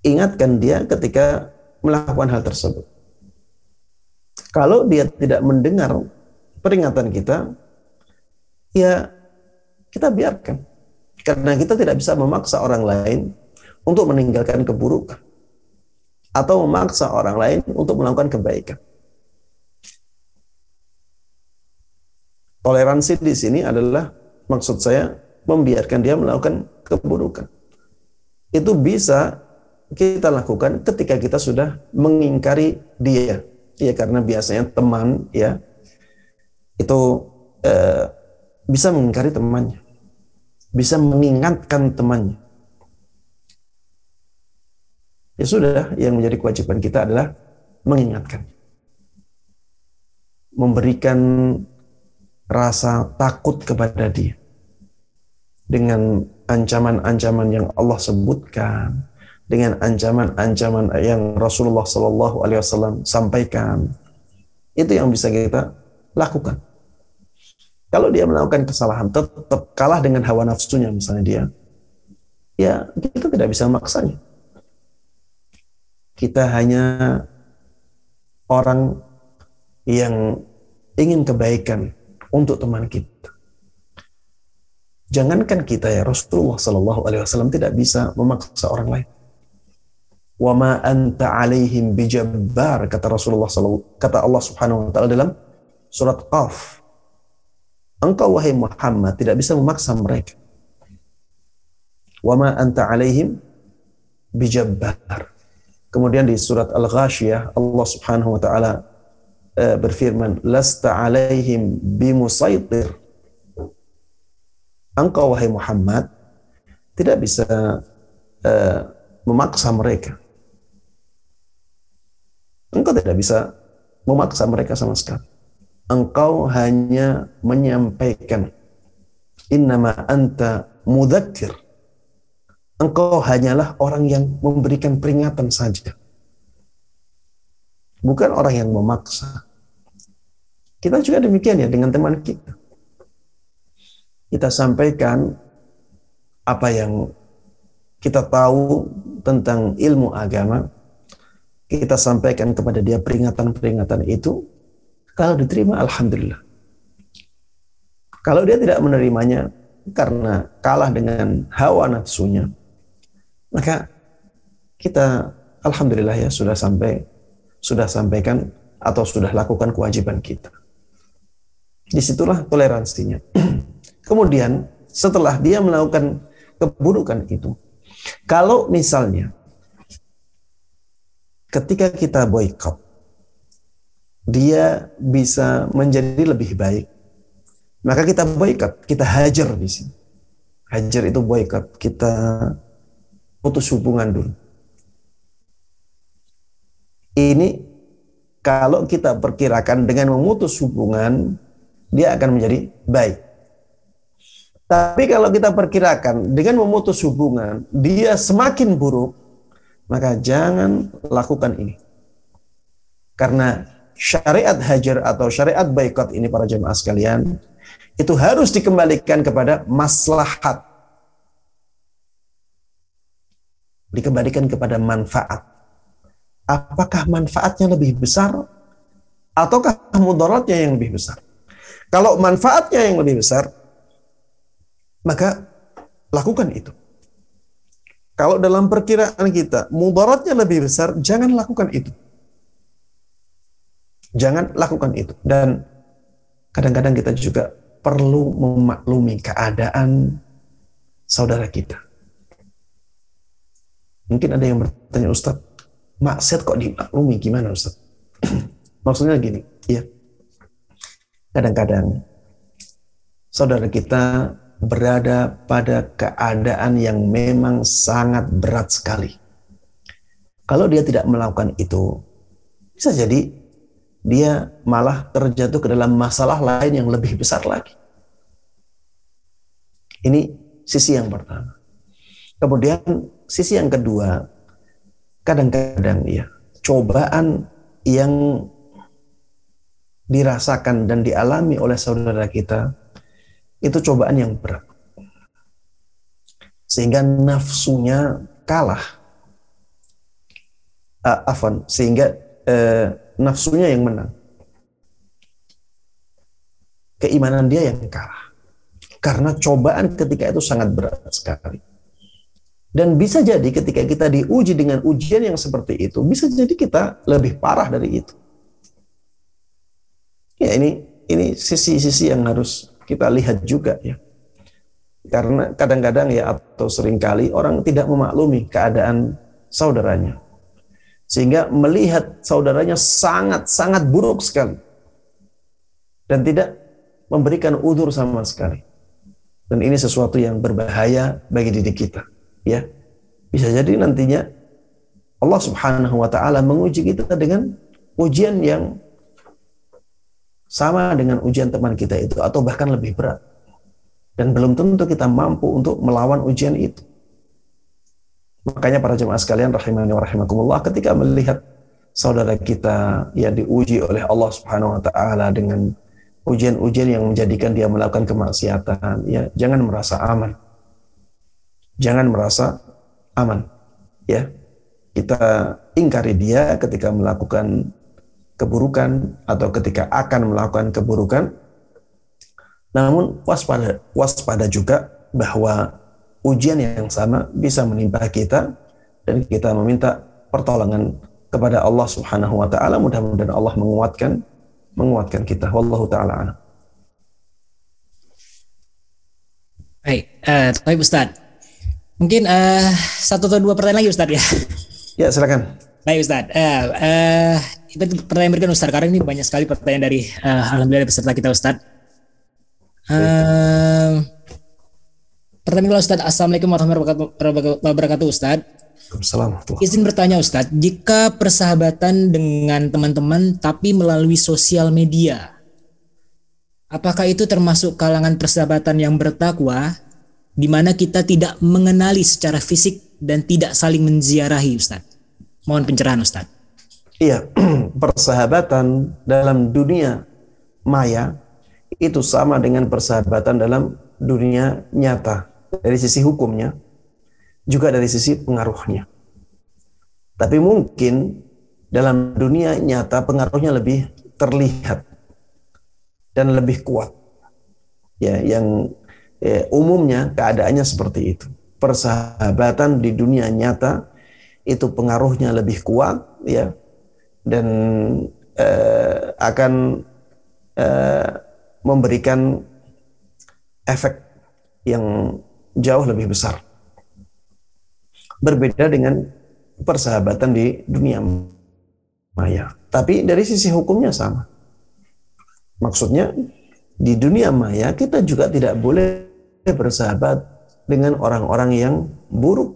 Ingatkan dia ketika melakukan hal tersebut. Kalau dia tidak mendengar peringatan kita, ya kita biarkan. Karena kita tidak bisa memaksa orang lain untuk meninggalkan keburukan atau memaksa orang lain untuk melakukan kebaikan. Toleransi di sini adalah maksud saya membiarkan dia melakukan keburukan. Itu bisa kita lakukan ketika kita sudah mengingkari dia. Ya karena biasanya teman ya itu eh, bisa mengingkari temannya. Bisa mengingatkan temannya Ya sudah, yang menjadi kewajiban kita adalah mengingatkan. Memberikan rasa takut kepada dia. Dengan ancaman-ancaman yang Allah sebutkan, dengan ancaman-ancaman yang Rasulullah Shallallahu Alaihi Wasallam sampaikan, itu yang bisa kita lakukan. Kalau dia melakukan kesalahan, tetap kalah dengan hawa nafsunya misalnya dia, ya kita tidak bisa memaksanya kita hanya orang yang ingin kebaikan untuk teman kita. Jangankan kita ya Rasulullah Shallallahu Alaihi Wasallam tidak bisa memaksa orang lain. Wa ma anta alaihim bijabbar kata Rasulullah kata Allah Subhanahu Wa Taala dalam surat Qaf. Engkau wahai Muhammad tidak bisa memaksa mereka. Wa ma anta alaihim bijabbar. Kemudian di surat Al-Ghashiyah Allah Subhanahu wa taala uh, berfirman, "Lasta 'alaihim bimusaitir engkau wahai Muhammad tidak bisa uh, memaksa mereka. Engkau tidak bisa memaksa mereka sama sekali. Engkau hanya menyampaikan innama anta mudzakkir. Engkau hanyalah orang yang memberikan peringatan saja. Bukan orang yang memaksa. Kita juga demikian ya dengan teman kita. Kita sampaikan apa yang kita tahu tentang ilmu agama, kita sampaikan kepada dia peringatan-peringatan itu, kalau diterima Alhamdulillah. Kalau dia tidak menerimanya karena kalah dengan hawa nafsunya, maka kita Alhamdulillah ya sudah sampai, sudah sampaikan atau sudah lakukan kewajiban kita. Di situlah toleransinya. Kemudian setelah dia melakukan keburukan itu, kalau misalnya ketika kita boykot, dia bisa menjadi lebih baik, maka kita boykot, kita hajar di sini. Hajar itu boykot, kita putus hubungan dulu. Ini kalau kita perkirakan dengan memutus hubungan dia akan menjadi baik. Tapi kalau kita perkirakan dengan memutus hubungan, dia semakin buruk, maka jangan lakukan ini. Karena syariat hajar atau syariat boykot ini para jemaah sekalian, itu harus dikembalikan kepada maslahat. Dikembalikan kepada manfaat. Apakah manfaatnya lebih besar ataukah mudaratnya yang lebih besar? Kalau manfaatnya yang lebih besar, maka lakukan itu. Kalau dalam perkiraan kita mudaratnya lebih besar, jangan lakukan itu. Jangan lakukan itu. Dan kadang-kadang kita juga perlu memaklumi keadaan saudara kita. Mungkin ada yang bertanya, Ustaz, maksiat kok dimaklumi gimana Ustaz? Maksudnya gini, ya kadang-kadang saudara kita berada pada keadaan yang memang sangat berat sekali. Kalau dia tidak melakukan itu, bisa jadi dia malah terjatuh ke dalam masalah lain yang lebih besar lagi. Ini sisi yang pertama. Kemudian sisi yang kedua, kadang-kadang ya, cobaan yang dirasakan dan dialami oleh saudara kita itu cobaan yang berat. Sehingga nafsunya kalah. Uh, afan, sehingga uh, nafsunya yang menang. Keimanan dia yang kalah. Karena cobaan ketika itu sangat berat sekali. Dan bisa jadi ketika kita diuji dengan ujian yang seperti itu, bisa jadi kita lebih parah dari itu. Ya ini ini sisi-sisi yang harus kita lihat juga ya. Karena kadang-kadang ya atau sering kali orang tidak memaklumi keadaan saudaranya. Sehingga melihat saudaranya sangat-sangat buruk sekali. Dan tidak memberikan udur sama sekali. Dan ini sesuatu yang berbahaya bagi diri kita. Ya, Bisa jadi nantinya Allah subhanahu wa ta'ala menguji kita dengan ujian yang sama dengan ujian teman kita itu atau bahkan lebih berat. Dan belum tentu kita mampu untuk melawan ujian itu. Makanya para jemaah sekalian rahimani wa rahimakumullah ketika melihat saudara kita yang diuji oleh Allah Subhanahu wa taala dengan ujian-ujian yang menjadikan dia melakukan kemaksiatan, ya jangan merasa aman. Jangan merasa aman. Ya. Kita ingkari dia ketika melakukan keburukan atau ketika akan melakukan keburukan. Namun waspada waspada juga bahwa ujian yang sama bisa menimpa kita dan kita meminta pertolongan kepada Allah Subhanahu wa taala mudah-mudahan Allah menguatkan menguatkan kita wallahu taala Baik, uh, baik Ustaz. Mungkin uh, satu atau dua pertanyaan lagi Ustaz ya. Ya, silakan. Baik Ustaz. Uh, uh, itu pertanyaan berikutnya Ustaz karena ini banyak sekali pertanyaan dari uh, alhamdulillah peserta kita Ustaz. Uh, Pertama kali Ustadz, Assalamualaikum warahmatullahi wabarakatuh Ustadz. Assalamualaikum. Izin bertanya Ustadz, jika persahabatan dengan teman-teman tapi melalui sosial media, apakah itu termasuk kalangan persahabatan yang bertakwa di mana kita tidak mengenali secara fisik dan tidak saling menziarahi Ustadz? Mohon pencerahan Ustadz. Iya, persahabatan dalam dunia maya itu sama dengan persahabatan dalam dunia nyata dari sisi hukumnya juga dari sisi pengaruhnya. Tapi mungkin dalam dunia nyata pengaruhnya lebih terlihat dan lebih kuat. Ya, yang ya, umumnya keadaannya seperti itu. Persahabatan di dunia nyata itu pengaruhnya lebih kuat ya dan eh, akan eh, memberikan efek yang jauh lebih besar. Berbeda dengan persahabatan di dunia maya. Tapi dari sisi hukumnya sama. Maksudnya di dunia maya kita juga tidak boleh bersahabat dengan orang-orang yang buruk.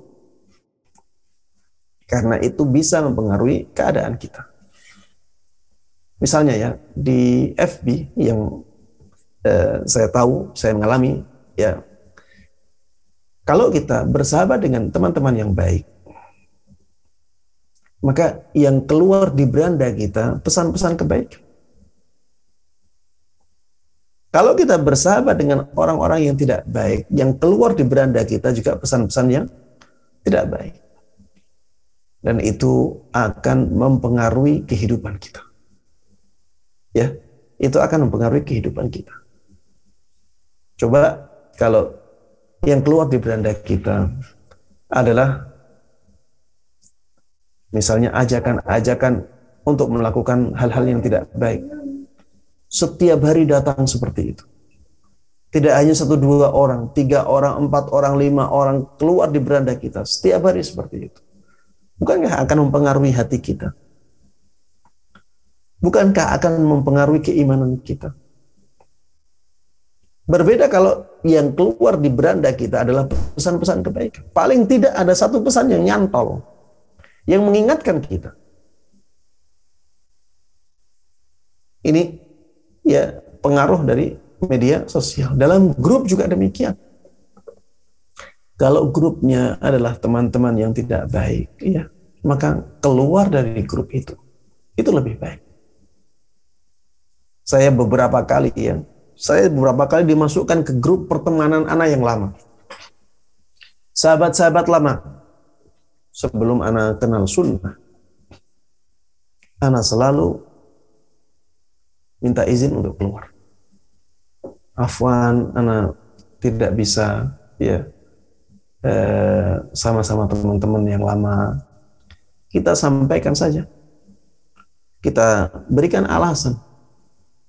Karena itu bisa mempengaruhi keadaan kita. Misalnya ya di FB yang eh, saya tahu, saya mengalami ya kalau kita bersahabat dengan teman-teman yang baik, maka yang keluar di beranda kita pesan-pesan kebaikan. Kalau kita bersahabat dengan orang-orang yang tidak baik, yang keluar di beranda kita juga pesan-pesan yang tidak baik. Dan itu akan mempengaruhi kehidupan kita ya itu akan mempengaruhi kehidupan kita. Coba kalau yang keluar di beranda kita adalah misalnya ajakan-ajakan untuk melakukan hal-hal yang tidak baik. Setiap hari datang seperti itu. Tidak hanya satu dua orang, tiga orang, empat orang, lima orang keluar di beranda kita. Setiap hari seperti itu. Bukankah akan mempengaruhi hati kita? Bukankah akan mempengaruhi keimanan kita? Berbeda kalau yang keluar di beranda kita adalah pesan-pesan kebaikan. Paling tidak ada satu pesan yang nyantol, yang mengingatkan kita. Ini ya pengaruh dari media sosial. Dalam grup juga demikian. Kalau grupnya adalah teman-teman yang tidak baik, ya, maka keluar dari grup itu. Itu lebih baik. Saya beberapa kali ya, saya beberapa kali dimasukkan ke grup pertemanan anak yang lama. Sahabat-sahabat lama, sebelum anak kenal sunnah, anak selalu minta izin untuk keluar. Afwan, anak tidak bisa ya eh, sama-sama teman-teman yang lama. Kita sampaikan saja. Kita berikan alasan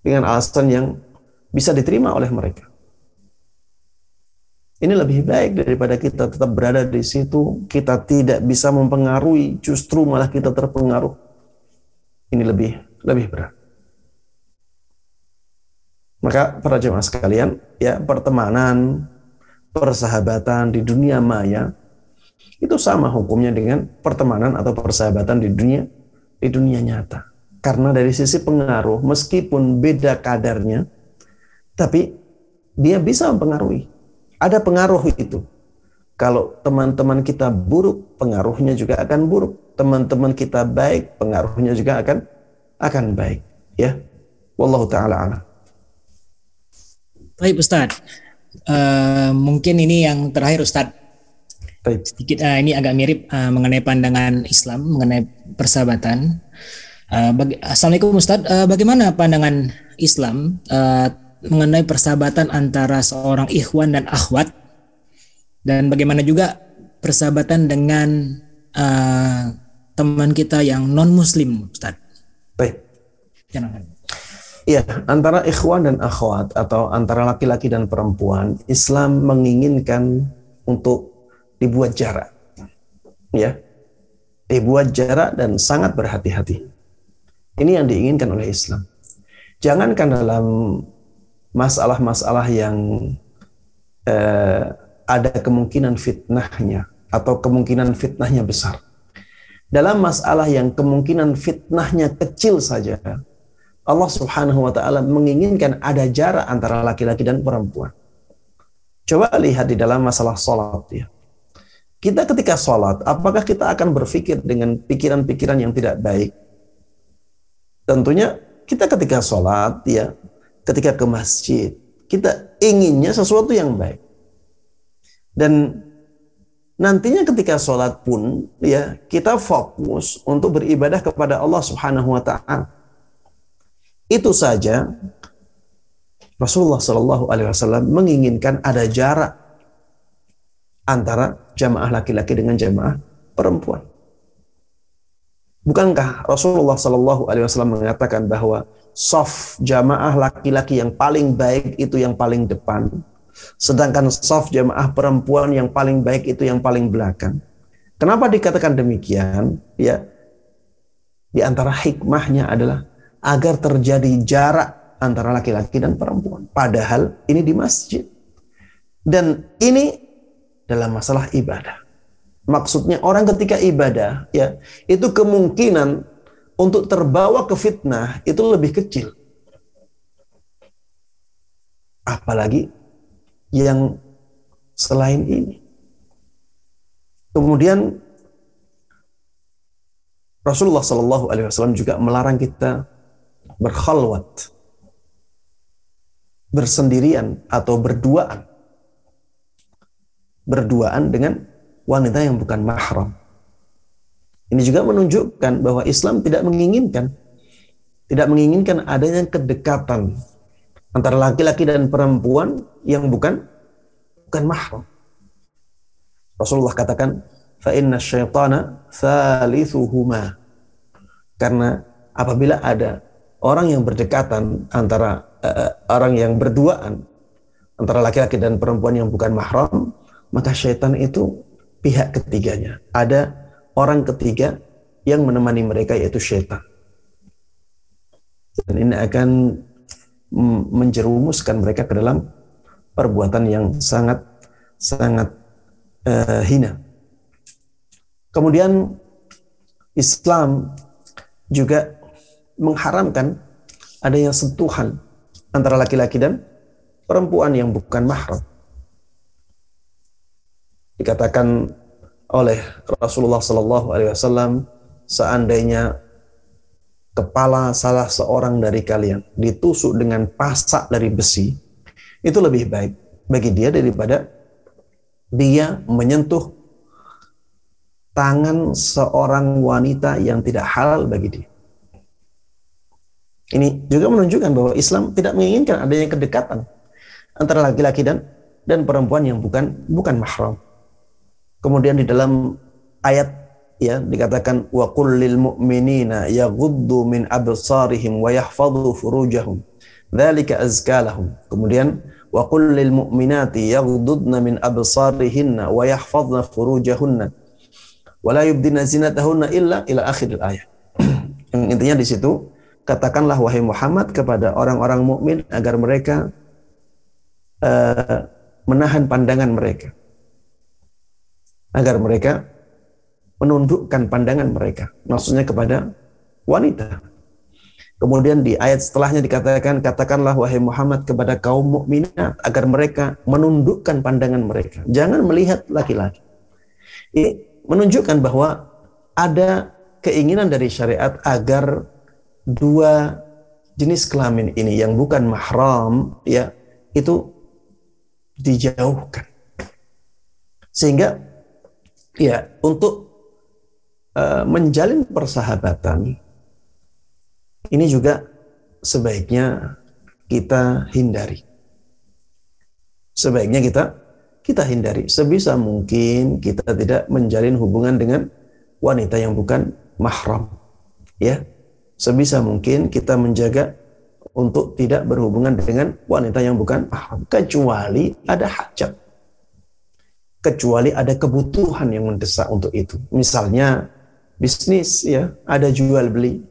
dengan alasan yang bisa diterima oleh mereka. Ini lebih baik daripada kita tetap berada di situ, kita tidak bisa mempengaruhi, justru malah kita terpengaruh. Ini lebih lebih berat. Maka para jemaah sekalian, ya pertemanan, persahabatan di dunia maya itu sama hukumnya dengan pertemanan atau persahabatan di dunia di dunia nyata. Karena dari sisi pengaruh, meskipun beda kadarnya, tapi dia bisa mempengaruhi. Ada pengaruh itu. Kalau teman-teman kita buruk, pengaruhnya juga akan buruk. Teman-teman kita baik, pengaruhnya juga akan akan baik. Ya, wallahu taala ala. Baik Ustaz, uh, mungkin ini yang terakhir Ustaz. Baik. Sedikit uh, ini agak mirip uh, mengenai pandangan Islam mengenai persahabatan. Uh, bagi, Assalamualaikum Ustaz, uh, bagaimana pandangan Islam uh, mengenai persahabatan antara seorang ikhwan dan akhwat dan bagaimana juga persahabatan dengan uh, teman kita yang non Muslim, Ustaz? Baik. Iya, antara ikhwan dan akhwat atau antara laki-laki dan perempuan, Islam menginginkan untuk dibuat jarak. Ya. Dibuat jarak dan sangat berhati-hati. Ini yang diinginkan oleh Islam. Jangankan dalam masalah-masalah yang eh, ada kemungkinan fitnahnya atau kemungkinan fitnahnya besar. Dalam masalah yang kemungkinan fitnahnya kecil saja, Allah Subhanahu wa taala menginginkan ada jarak antara laki-laki dan perempuan. Coba lihat di dalam masalah sholat ya. Kita ketika sholat, apakah kita akan berpikir dengan pikiran-pikiran yang tidak baik? Tentunya kita ketika sholat ya, ketika ke masjid, kita inginnya sesuatu yang baik. Dan nantinya ketika sholat pun ya kita fokus untuk beribadah kepada Allah Subhanahu wa taala. Itu saja Rasulullah Shallallahu alaihi wasallam menginginkan ada jarak antara jamaah laki-laki dengan jamaah perempuan. Bukankah Rasulullah Shallallahu alaihi wasallam mengatakan bahwa soft jamaah laki-laki yang paling baik itu yang paling depan. Sedangkan soft jamaah perempuan yang paling baik itu yang paling belakang. Kenapa dikatakan demikian? Ya, di antara hikmahnya adalah agar terjadi jarak antara laki-laki dan perempuan. Padahal ini di masjid. Dan ini dalam masalah ibadah. Maksudnya orang ketika ibadah ya, itu kemungkinan untuk terbawa ke fitnah itu lebih kecil. Apalagi yang selain ini. Kemudian Rasulullah Shallallahu Alaihi Wasallam juga melarang kita berkhalwat, bersendirian atau berduaan, berduaan dengan wanita yang bukan mahram. Ini juga menunjukkan bahwa Islam tidak menginginkan tidak menginginkan adanya kedekatan antara laki-laki dan perempuan yang bukan bukan mahram. Rasulullah katakan, "Fa inna syaitana thalithuhuma." Karena apabila ada orang yang berdekatan antara uh, orang yang berduaan antara laki-laki dan perempuan yang bukan mahram, maka syaitan itu pihak ketiganya. Ada orang ketiga yang menemani mereka yaitu syaitan. Dan ini akan menjerumuskan mereka ke dalam perbuatan yang sangat sangat uh, hina. Kemudian Islam juga mengharamkan adanya sentuhan antara laki-laki dan perempuan yang bukan mahram. Dikatakan oleh Rasulullah Sallallahu Alaihi Wasallam seandainya kepala salah seorang dari kalian ditusuk dengan pasak dari besi itu lebih baik bagi dia daripada dia menyentuh tangan seorang wanita yang tidak halal bagi dia. Ini juga menunjukkan bahwa Islam tidak menginginkan adanya kedekatan antara laki-laki dan dan perempuan yang bukan bukan mahram. Kemudian di dalam ayat ya dikatakan wa kullil mu'minina yaghuddu min absarihim wa yahfadhu furujahum dzalika azkalahum. Kemudian wa kullil mu'minati yaghuddna min absarihinna wa yahfadhna furujahunna wa la yubdina zinatahunna illa ila akhiril ayat. Yang intinya di situ katakanlah wahai Muhammad kepada orang-orang mukmin agar mereka uh, menahan pandangan mereka agar mereka menundukkan pandangan mereka. Maksudnya kepada wanita. Kemudian di ayat setelahnya dikatakan, katakanlah wahai Muhammad kepada kaum mukminat agar mereka menundukkan pandangan mereka. Jangan melihat laki-laki. Ini menunjukkan bahwa ada keinginan dari syariat agar dua jenis kelamin ini yang bukan mahram ya itu dijauhkan. Sehingga ya untuk uh, menjalin persahabatan ini juga sebaiknya kita hindari. Sebaiknya kita kita hindari sebisa mungkin kita tidak menjalin hubungan dengan wanita yang bukan mahram. Ya. Sebisa mungkin kita menjaga untuk tidak berhubungan dengan wanita yang bukan mahram kecuali ada hajat kecuali ada kebutuhan yang mendesak untuk itu. Misalnya bisnis ya, ada jual beli.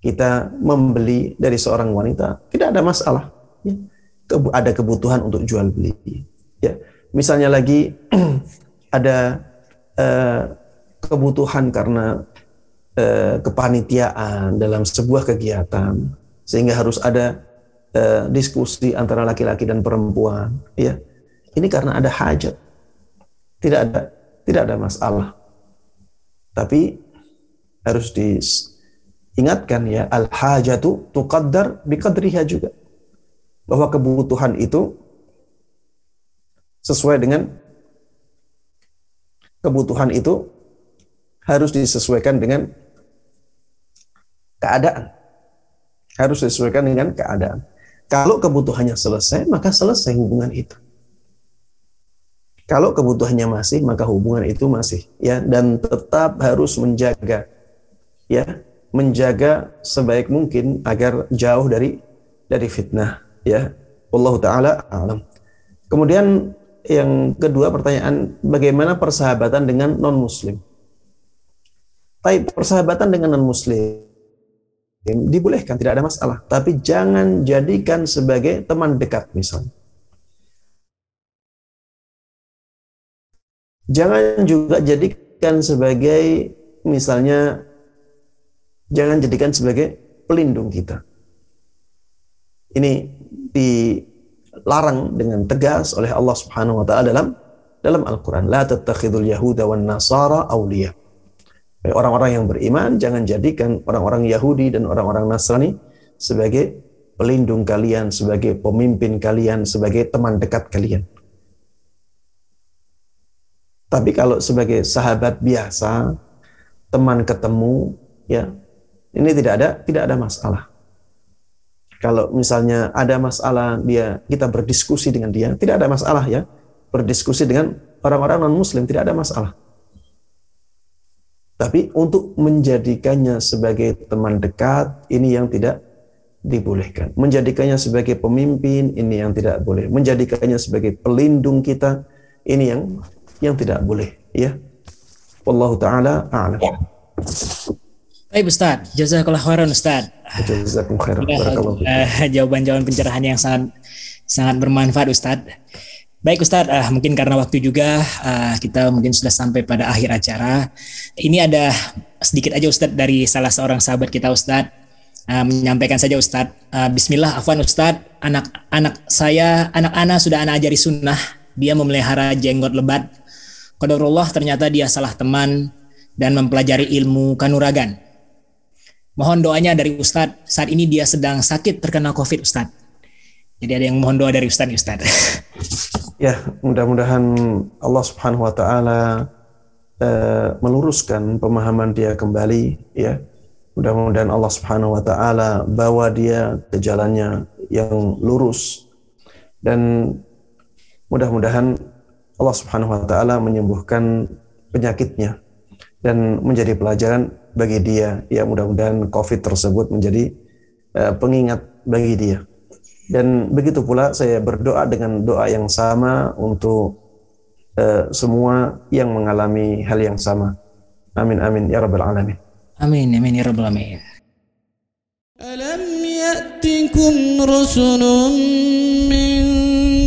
Kita membeli dari seorang wanita, tidak ada masalah. Ya. Ada kebutuhan untuk jual beli. Ya. Misalnya lagi ada uh, kebutuhan karena uh, kepanitiaan dalam sebuah kegiatan sehingga harus ada uh, diskusi antara laki-laki dan perempuan, ya. Ini karena ada hajat. Tidak ada tidak ada masalah. Tapi harus diingatkan ya al hajatu tuqaddar biqadriha juga. Bahwa kebutuhan itu sesuai dengan kebutuhan itu harus disesuaikan dengan keadaan. Harus disesuaikan dengan keadaan. Kalau kebutuhannya selesai, maka selesai hubungan itu. Kalau kebutuhannya masih, maka hubungan itu masih ya dan tetap harus menjaga ya, menjaga sebaik mungkin agar jauh dari dari fitnah ya. Allah taala alam. Kemudian yang kedua pertanyaan bagaimana persahabatan dengan non muslim? Tapi persahabatan dengan non muslim dibolehkan tidak ada masalah, tapi jangan jadikan sebagai teman dekat misalnya. Jangan juga jadikan sebagai misalnya jangan jadikan sebagai pelindung kita. Ini dilarang dengan tegas oleh Allah Subhanahu wa taala dalam dalam Al-Qur'an, la tattakhidul yahuda wan nasara awliya. Orang-orang yang beriman jangan jadikan orang-orang Yahudi dan orang-orang Nasrani sebagai pelindung kalian, sebagai pemimpin kalian, sebagai teman dekat kalian. Tapi kalau sebagai sahabat biasa, teman ketemu, ya ini tidak ada tidak ada masalah. Kalau misalnya ada masalah dia kita berdiskusi dengan dia, tidak ada masalah ya. Berdiskusi dengan orang-orang non muslim tidak ada masalah. Tapi untuk menjadikannya sebagai teman dekat ini yang tidak dibolehkan. Menjadikannya sebagai pemimpin ini yang tidak boleh. Menjadikannya sebagai pelindung kita ini yang yang tidak boleh ya wallahu taala a'lam Baik Ustaz, jazakallah khairan Ustaz. Jazakum khairan. Uh, jawaban-jawaban pencerahan yang sangat sangat bermanfaat Ustaz. Baik Ustaz, uh, mungkin karena waktu juga uh, kita mungkin sudah sampai pada akhir acara. Ini ada sedikit aja Ustaz dari salah seorang sahabat kita Ustaz. Uh, menyampaikan saja Ustaz. Uh, Bismillah, afwan Ustaz. Anak-anak saya, anak-anak sudah anak ajari sunnah. Dia memelihara jenggot lebat Qadarullah ternyata dia salah teman dan mempelajari ilmu kanuragan. Mohon doanya dari Ustadz, saat ini dia sedang sakit terkena COVID Ustadz. Jadi ada yang mohon doa dari Ustadz Ustadz. Ya, mudah-mudahan Allah Subhanahu wa taala uh, meluruskan pemahaman dia kembali ya. Mudah-mudahan Allah Subhanahu wa taala bawa dia ke jalannya yang lurus dan mudah-mudahan Allah Subhanahu wa taala menyembuhkan penyakitnya dan menjadi pelajaran bagi dia. Ya mudah-mudahan Covid tersebut menjadi uh, pengingat bagi dia. Dan begitu pula saya berdoa dengan doa yang sama untuk uh, semua yang mengalami hal yang sama. Amin amin ya rabbal alamin. Amin amin ya rabbal alamin. Alam ya'tikum rusulun min